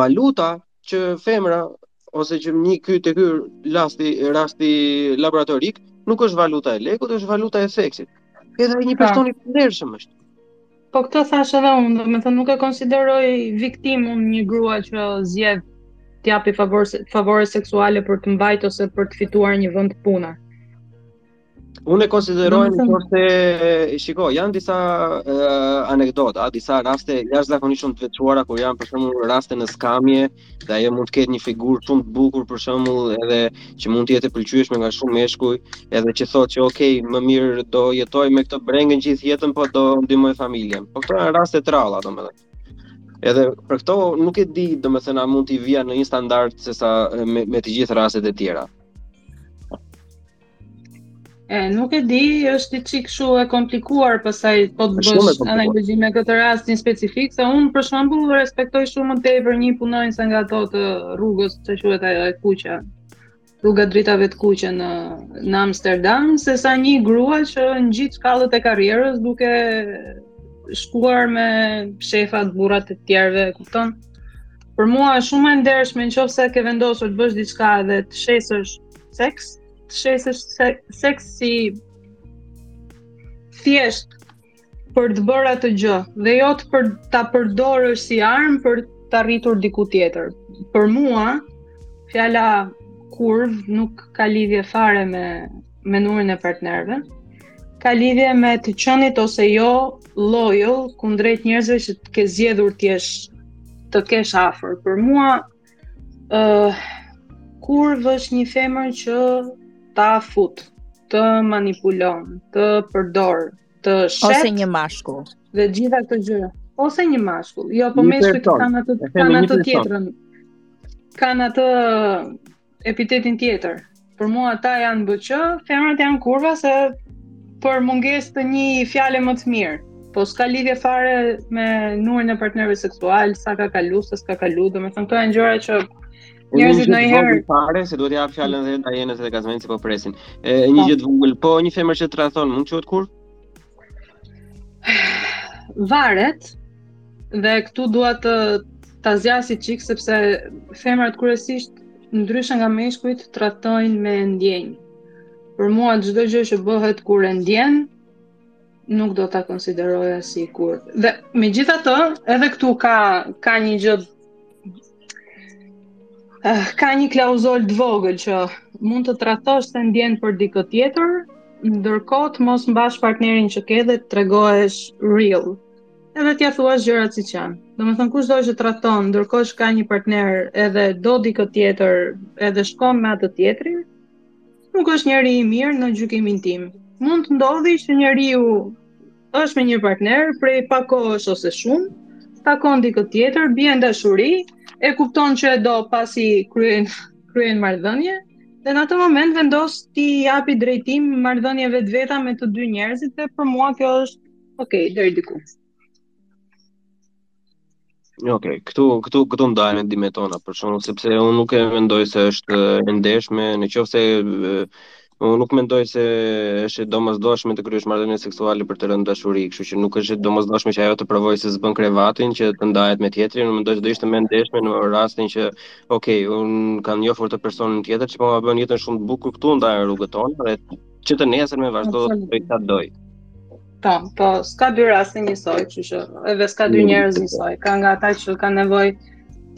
Valuta që femra ose që një ky te ky lasti rasti laboratorik nuk është valuta e lekut, është valuta e seksit. Edhe një pra. person i pandershëm është. Po këtë thashë edhe unë, domethënë nuk e konsideroj viktimë unë një grua që zgjedh të japi favore, favore seksuale për të mbajt ose për të fituar një vend pune. Unë e konsideroj në qoftë se, shiko, janë disa uh, anekdota, disa raste jashtëzakonisht shumë të veçuara, kur janë për shembull raste në skamje, uh, dhe ajo mund të ketë një figurë shumë të bukur për shembull edhe që mund të jetë e pëlqyeshme nga shumë meshkuj, edhe që thotë që ok, më mirë do jetoj me këtë brengën gjithë jetën, po do ndihmoj familjen. Po këto janë raste të rralla domethënë. Edhe për këto nuk e di domethënë a mund t'i vija në një standard sesa me, me të gjithë rastet e tjera. E, nuk e di, është një çikë kështu e komplikuar, pastaj po të bësh analogji me këtë rastin specifik, se unë për shembull respektoj shumë më tepër një punonjëse nga ato të rrugës ça quhet ajo e kuqa, rruga dritave të kuqe në, në Amsterdam, sesa një grua që ngjit shkallët e karrierës duke shkuar me shefat, burrat e të tjerëve, kupton? Për mua është shumë më e ndershme në qoftë se ke vendosur të bësh diçka dhe të shesësh seks, të shesësh seks si thjesht për të bërë atë gjë dhe jo të për ta përdorësh si armë për të arritur diku tjetër. Për mua fjala kurvë nuk ka lidhje fare me me numrin e partnerëve ka lidhje me të qenit ose jo loyal kundrejt njerëzve që të ke zgjedhur të jesh të kesh afër. Për mua ë kurvë është një femër që ta fut, të manipulon, të përdor, të shet ose një mashkull. Dhe gjitha këto gjëra ose një mashkull. Jo, po meshkujt kanë atë kanë atë tjetrën. Kanë atë epitetin tjetër. Për mua ata janë BQ, femrat janë kurva se për mungesë të një fjale më të mirë. Po s'ka lidhje fare me numrin e partnerëve seksual, sa ka kalu, sa s'ka kalu, do me thënë, këto janë gjëra që Njerëzit ndonjëherë fare se duhet t'ia jap fjalën edhe Dajanës edhe Gazmendit se po presin. E një gjë të vogël, po një femër që tradhton, mund të quhet kurvë? Varet dhe këtu dua të ta zgjas një çik sepse femrat kryesisht ndryshe nga meshkujt tradhtojnë me ndjenjë. Për mua çdo gjë që bëhet kur e ndjen nuk do ta konsideroja si kurvë. Dhe megjithatë, edhe këtu ka ka një gjë Eh, ka një klauzolë të vogël që mund të tradhtosh se ndjen për dikë tjetër, ndërkohë të mos mbash partnerin që ke dhe të tregohesh real. Edhe t'ia thuash gjërat siç janë. Domethënë kushdo që tradhton, ndërkohë që ka një partner edhe do dikë tjetër, edhe shkon me atë tjetrin, nuk është njeri i mirë në gjykimin tim. Mund të ndodhë që njeriu është me një partner prej pak kohësh ose shumë, takon dikë tjetër, bie në dashuri, e kupton që e do pasi kryen kryen marrëdhënie dhe në atë moment vendos t'i japë drejtim marrëdhënieve të veta me të dy njerëzit dhe për mua kjo është ok deri diku. Okej, okay. këtu këtu këtu ndahen mendimet tona për shembull sepse unë nuk e mendoj se është e ndershme, në qoftë se unë nuk mendoj se është e domosdoshme të kryesh marrëdhënie seksuale për të rënë dashuri, kështu që nuk është e domosdoshme që ajo të provojë se si e bën krevatin që të ndahet me tjetrin, unë mendoj se do ishte më e ndershme në rastin që okay, unë kam njohur këtë personin tjetër që po ma bën jetën shumë të bukur këtu ndahen rrugët tona dhe që të nesër mund të vazhdoj të bëj çfarë dua. Po, po, s'ka dy raste njësoj, kështu që edhe s'ka dy njerëz njësoj. Ka nga ata që kanë nevojë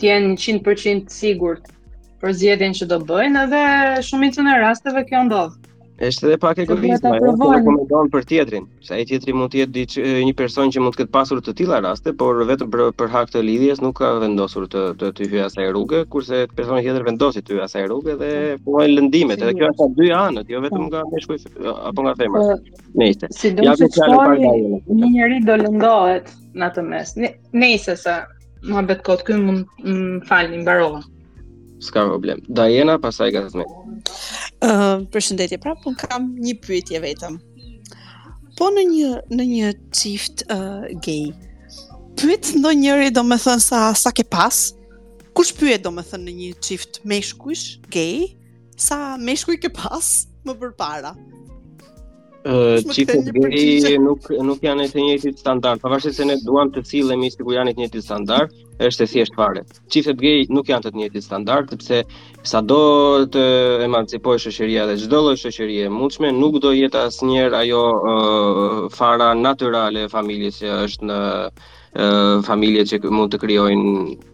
të jenë 100% të sigurt për zgjedhjen që do bëjnë, edhe shumicën e rasteve kjo ndodh. Është edhe pak egoizëm, ajo po që s'mendon për tjetrin, se ai tjetri mund të jetë diç një person që mund të ketë pasur të tilla raste, por vetëm për, për hatër të lidhjes nuk ka vendosur të të, t'i hyjë asaj rruge, kurse personi tjetër vendosi t'i hyjë asaj rruge dhe po ai lëndohet, edhe kjo është dyanëshe, jo vetëm nga meshkuj apo nga femra. Po, Nëse, sido të shkojë, një njeri do lëndohet në atë mes. Nëse se më bëhet kot këtu, më falni mbarova. S'ka problem. Dajana, pastaj Gazmendi. Ëh, uh, përshëndetje. Prapë, unë kam një pyetje vetëm. Po në një në një çift uh, gay. Pyet ndonjëri domethënë sa sa ke pas? Kush pyet domethënë në një çift meshkujsh gay? Sa meshkuj ke pas më përpara? Ëh, çiftet gay nuk nuk janë të njëjti standard. Pavarësisht se ne duam të sillemi sikur janë të njëjti standard, është e thjeshtë fare. Çiftet gay nuk janë të njëjti standard, sepse sado të emancipohet shoqëria dhe çdo lloj shoqërie e mundshme, nuk do jetë asnjëherë ajo uh, fara natyrale e familjes që është në uh, familje që mund të krijojnë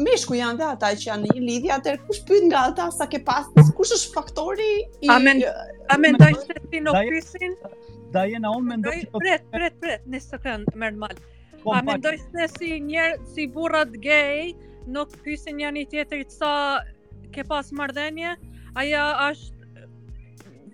meshkuj janë dhe ata që janë në një lidhje, atëherë kush pyet nga ata sa ke pas, kush është faktori i A men... A mendon ti se nuk pysin? Dajana, unë mendoj që po prit, prit, prit, një sekond, më normal. Po, a mendon se si një si burrat gay nuk pyesin njëri-tjetrin sa ke pas marrëdhënie? Ajo është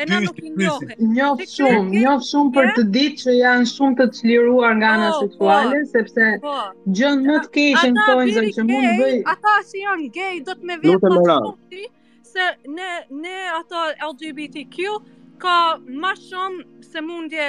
E na nuk i njohin. Njoh shumë, njoh shumë për të ditur që janë shumë të çliruar nga ana po, po, seksuale, po. sepse gjënë më të keqe thonë se që mund të bëjë. Ata që janë gay do të më vjen pa çfarë se në në ato LGBTQ ka më shumë sëmundje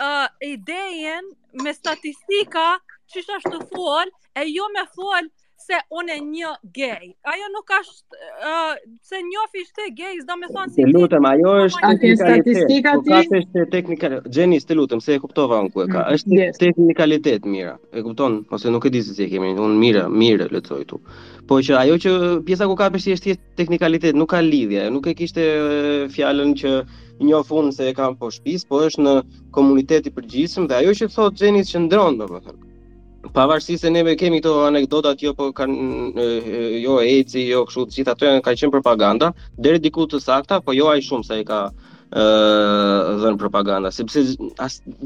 uh, ideja me statistika që është ashtu me fol, e jo me fol se unë e njoh një gej. Ajo nuk është, uh, se njofsh ti gej, s'do me thënë se... Të lutëm, ajo është teknikalitet, po ka të është teknikalitet, Xhenis, të lutëm, se e kuptova unë ku e ka, mm, është yes. teknikalitet, Mira, e kupton, ose nuk e di se si e kemi, unë Mira, Mira, lejo ti. Po qe ajo që pjesa ku ka për se është thjesht teknikalitet, nuk ka lidhje, nuk e kishte fjalën që njoh unë se e kam poshtë shtëpisë, po është një komunitet i përgjithshëm dhe ajo që thotë Xheni qëndron domethënë. Pavarësisht se neve kemi këto anekdota që jo po kanë jo AIDS-i, jo kështu të gjitha ato janë kanë qenë propaganda, deri diku të sakta, po jo aq shumë sa i ka e dhënë propaganda, sepse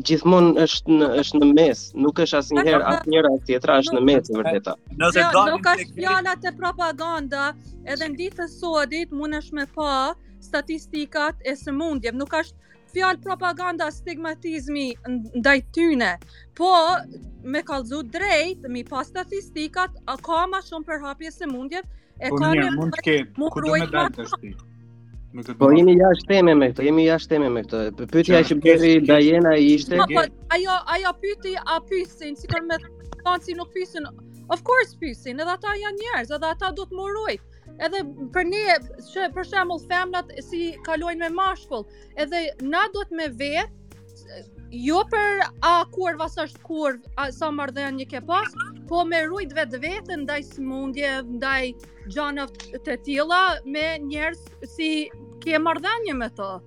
gjithmonë është në është në mes, nuk është asnjëherë as njëra as tjetra është në mes e vërteta. Nëse jo, do të nuk është fjala te propaganda, edhe në ditë të sotit mundesh me pa statistikat e sëmundjeve, nuk është fjalë propaganda stigmatizmi ndaj tyne, po me kallzu drejt, me i pa statistikat, a ka ma shumë përhapje sëmundjet, e po ka një mund të ketë, ku do me dalë tashti? me këtë. Po jemi jashtë teme me këtë, jemi jashtë teme me këtë. Pyetja që bëri Dajena ishte po, po, ajo ajo pyeti a pyesin, sikur me thanë si nuk pyesin. Of course pyesin, edhe ata janë njerëz, edhe ata duhet mrojt. Edhe për ne, që për shembull femnat si kalojnë me mashkull, edhe na duhet me vetë jo për a kurva është kurva, sa marrëdhënie ke pas, po me rujt vetveten ndaj smundje, ndaj gjanave të, të tilla me njerëz si ke marrëdhënie me to.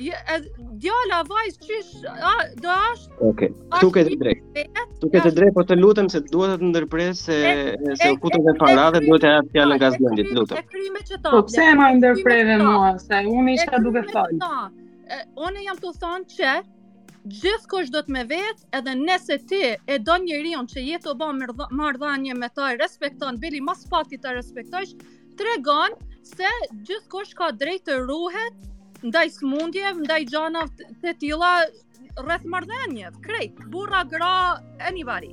Je, e, djala vajzë çish a, do është Okej. Okay. Tu ke të drejtë. Tu ke të drejtë, po të lutem se duhet të të ndërpres se e, se u kutën dhe para dhe duhet të jap fjalën gazmendit, lutem. Te krime që ta. Po pse e ma ndërpreve mua, se unë isha duke fol. Unë jam tu thonë që gjithkush do të me vetë, edhe nëse ti e do njeriun që je tu ba marrëdhënie me ta e respekton, bile më së pakti ta respektojsh, tregon se gjithkush ka drejt të ruhet, ndaj smundjeve, ndaj gjanave të tilla rreth marrëdhënieve, krejt, burra, gra, anybody.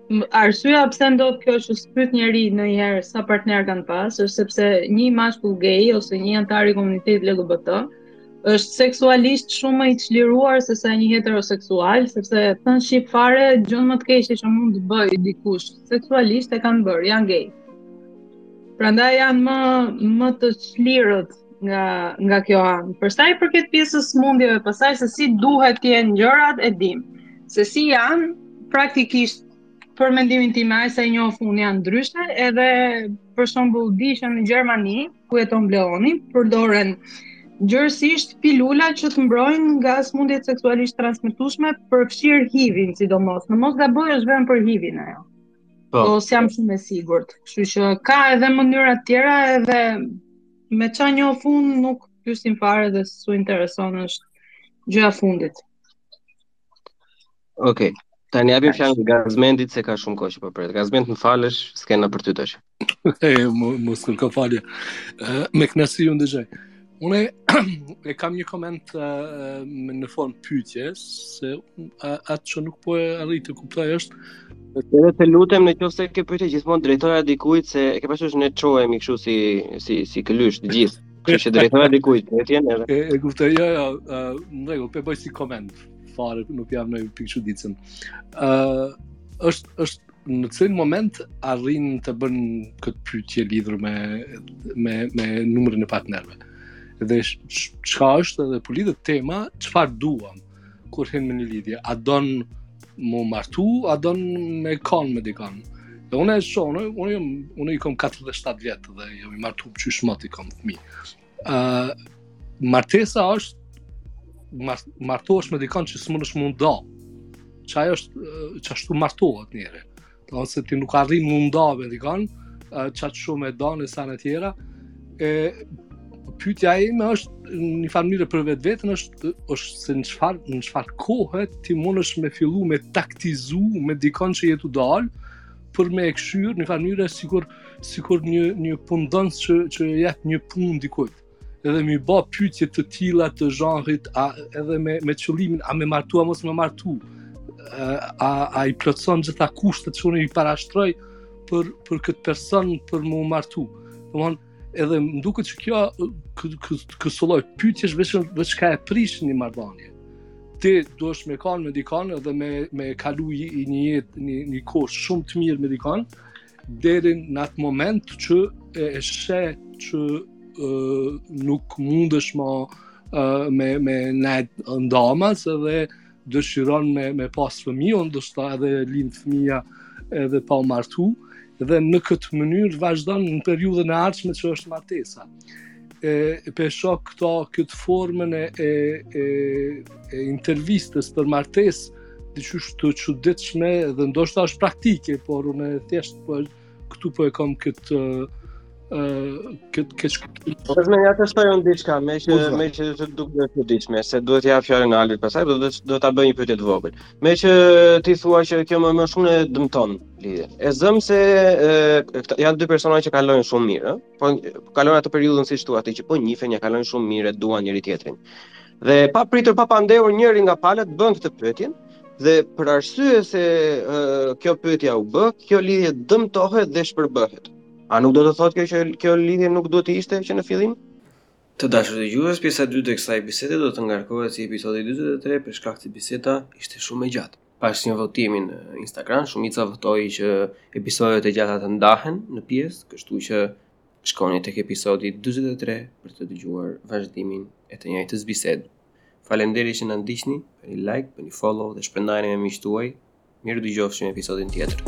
Arsyeja pse ndodh kjo që s'pyet njeri ndonjëherë sa partnerë kanë pas, është sepse një mashkull gay ose një anëtar i komunitetit LGBT është seksualisht shumë më i çliruar se sa një heteroseksual, sepse thënë shqip fare gjënë më të keqe që mund të bëjë dikush seksualisht e kanë bërë, janë gay. Prandaj janë më më të çlirët nga nga kjo anë. Për sa i përket pjesës së smundjeve, pastaj se si duhet të jenë gjërat e dimë. Se si janë, praktikisht për mendimin tim aq sa i njoh unë janë ndryshe, edhe për shembull di që në Gjermani, ku jeton Bleoni, përdoren gjerësisht pilula që të mbrojnë nga smundjet seksualisht të transmetueshme, përfshirë HIV-in, sidomos. Në mos gaboj është vetëm për HIV-in ajo. Po, po s'jam shumë e sigurt. Kështu që ka edhe mënyra të tjera edhe me ça njoh unë nuk pyesin fare dhe s'u intereson është gjëja e fundit. Okej. Okay. Tani japim fjalën Gazmendit se ka shumë kohë që po pret. Gazmend, më falësh, skena për ty tash. E, mos kërko falje. Me kënaqësi ju ndëgjoj. Unë e kam një koment uh, në formë pyetje se atë që nuk po e arrij të kuptoj është edhe të lutem në qoftë se ke pyetje gjithmonë drejtoja dikujt se e ke parë që ne çohemi kështu si si si këlysh të gjithë. Kështu që drejtoja dikujt pyetjen edhe. E, e kuptoj, jo, jo, në rregull, po e bëj si koment. Fare nuk jam në pikëçuditëse. Ë, është është në cilin moment arrin të bësh këtë pyetje lidhur me me me numrin e partnerëve. Dhe çka është edhe po lidhet tema, çfarë duam? kur hin me një lidhje, a don m'u martu, a don me kan me dikon. Dhe unë e shonë, unë, jam, unë i kom 47 vjetë dhe jam i martu për qyshmot, i kom fëmi. Uh, martesa është, mar, martu është me dikon që s'mundesh m'u nda. Qajo është, qashtu martohet njeri. ose ti nuk arrin m'u nda me dikon, qaq shumë e don e sene tjera. E pyetja ime është në njëfarë mënyre për vetveten është është se në çfarë në çfarë kohe ti mundesh me fillu me taktizu me dikon që je tu dal, por me e kqyr njëfarë mënyre sikur sikur një një punëdhënës që që i jep një punë dikujt. edhe me i ba pytje të tila të zhanrit, a, edhe me, me qëllimin, a me martu, a mos me martu, a, a i plotson gjitha kushtet që unë i parashtroj për, për këtë person për m'u martu. Domthon edhe më duket që kjo kësi lloj pytjesh veç ka e prish një marrëdhanie. Ti duhesh me kanë me dikanë edhe me, me kalu i një jetë një, një kohë shumë të mirë me dikanë, deri në atë moment që e sheh që uh, nuk mundesh më uh, me me nejt ndamas edhe dëshiron me me pas fëmijë, ndoshta edhe lind fëmia edhe pa u martu dhe në këtë mënyrë vazhdon në periudhën e ardhshme që është martesa. e pe shoh këto këtë formën e, e, e, e intervistës për martesë dhe që është të çuditshme dhe ndoshta është praktike por unë e thjesht po, këtu po e kam këtë këtë këtë shkëtë po, Dhe më lejo të shtoj një diçka, meqë, meqë të duken të çuditshme, se duhet t'ia jap fjalën Alit pastaj, dhe po duhet ta bëj një pyetje të vogël. Meqë ti thua që kjo më më shumë e dëmton lidhjen. E zëmë se e, janë dy persona që kalojnë shumë mirë, po kalojnë atë periudhën siç thua ti që po njifen, ia kalojnë shumë mirë, duan njëri-tjetrin. Dhe papritur papandehur njëri nga palët bën këtë pyetjen dhe për arsye se uh, kjo pyetja u bë, kjo lidhje dëmtohet dhe shpërbëhet. A nuk do të thotë kjo që kjo lidhje nuk duhet të ishte që në fillim? Të dashur dëgjues, pjesa e dytë e kësaj bisede do të ngarkohet si episodi 23 për shkak se biseda ishte shumë e gjatë. Pas një votimi në Instagram, shumica votoi që episodet e gjata të ndahen në pjesë, kështu që shkoni tek episodi 23 për të dëgjuar vazhdimin e të njëjtës bisedë. Faleminderit që na ndiqni, bëni like, bëni follow dhe shpërndajeni me miqtë tuaj. Mirë u dëgjofshim në episodin tjetër.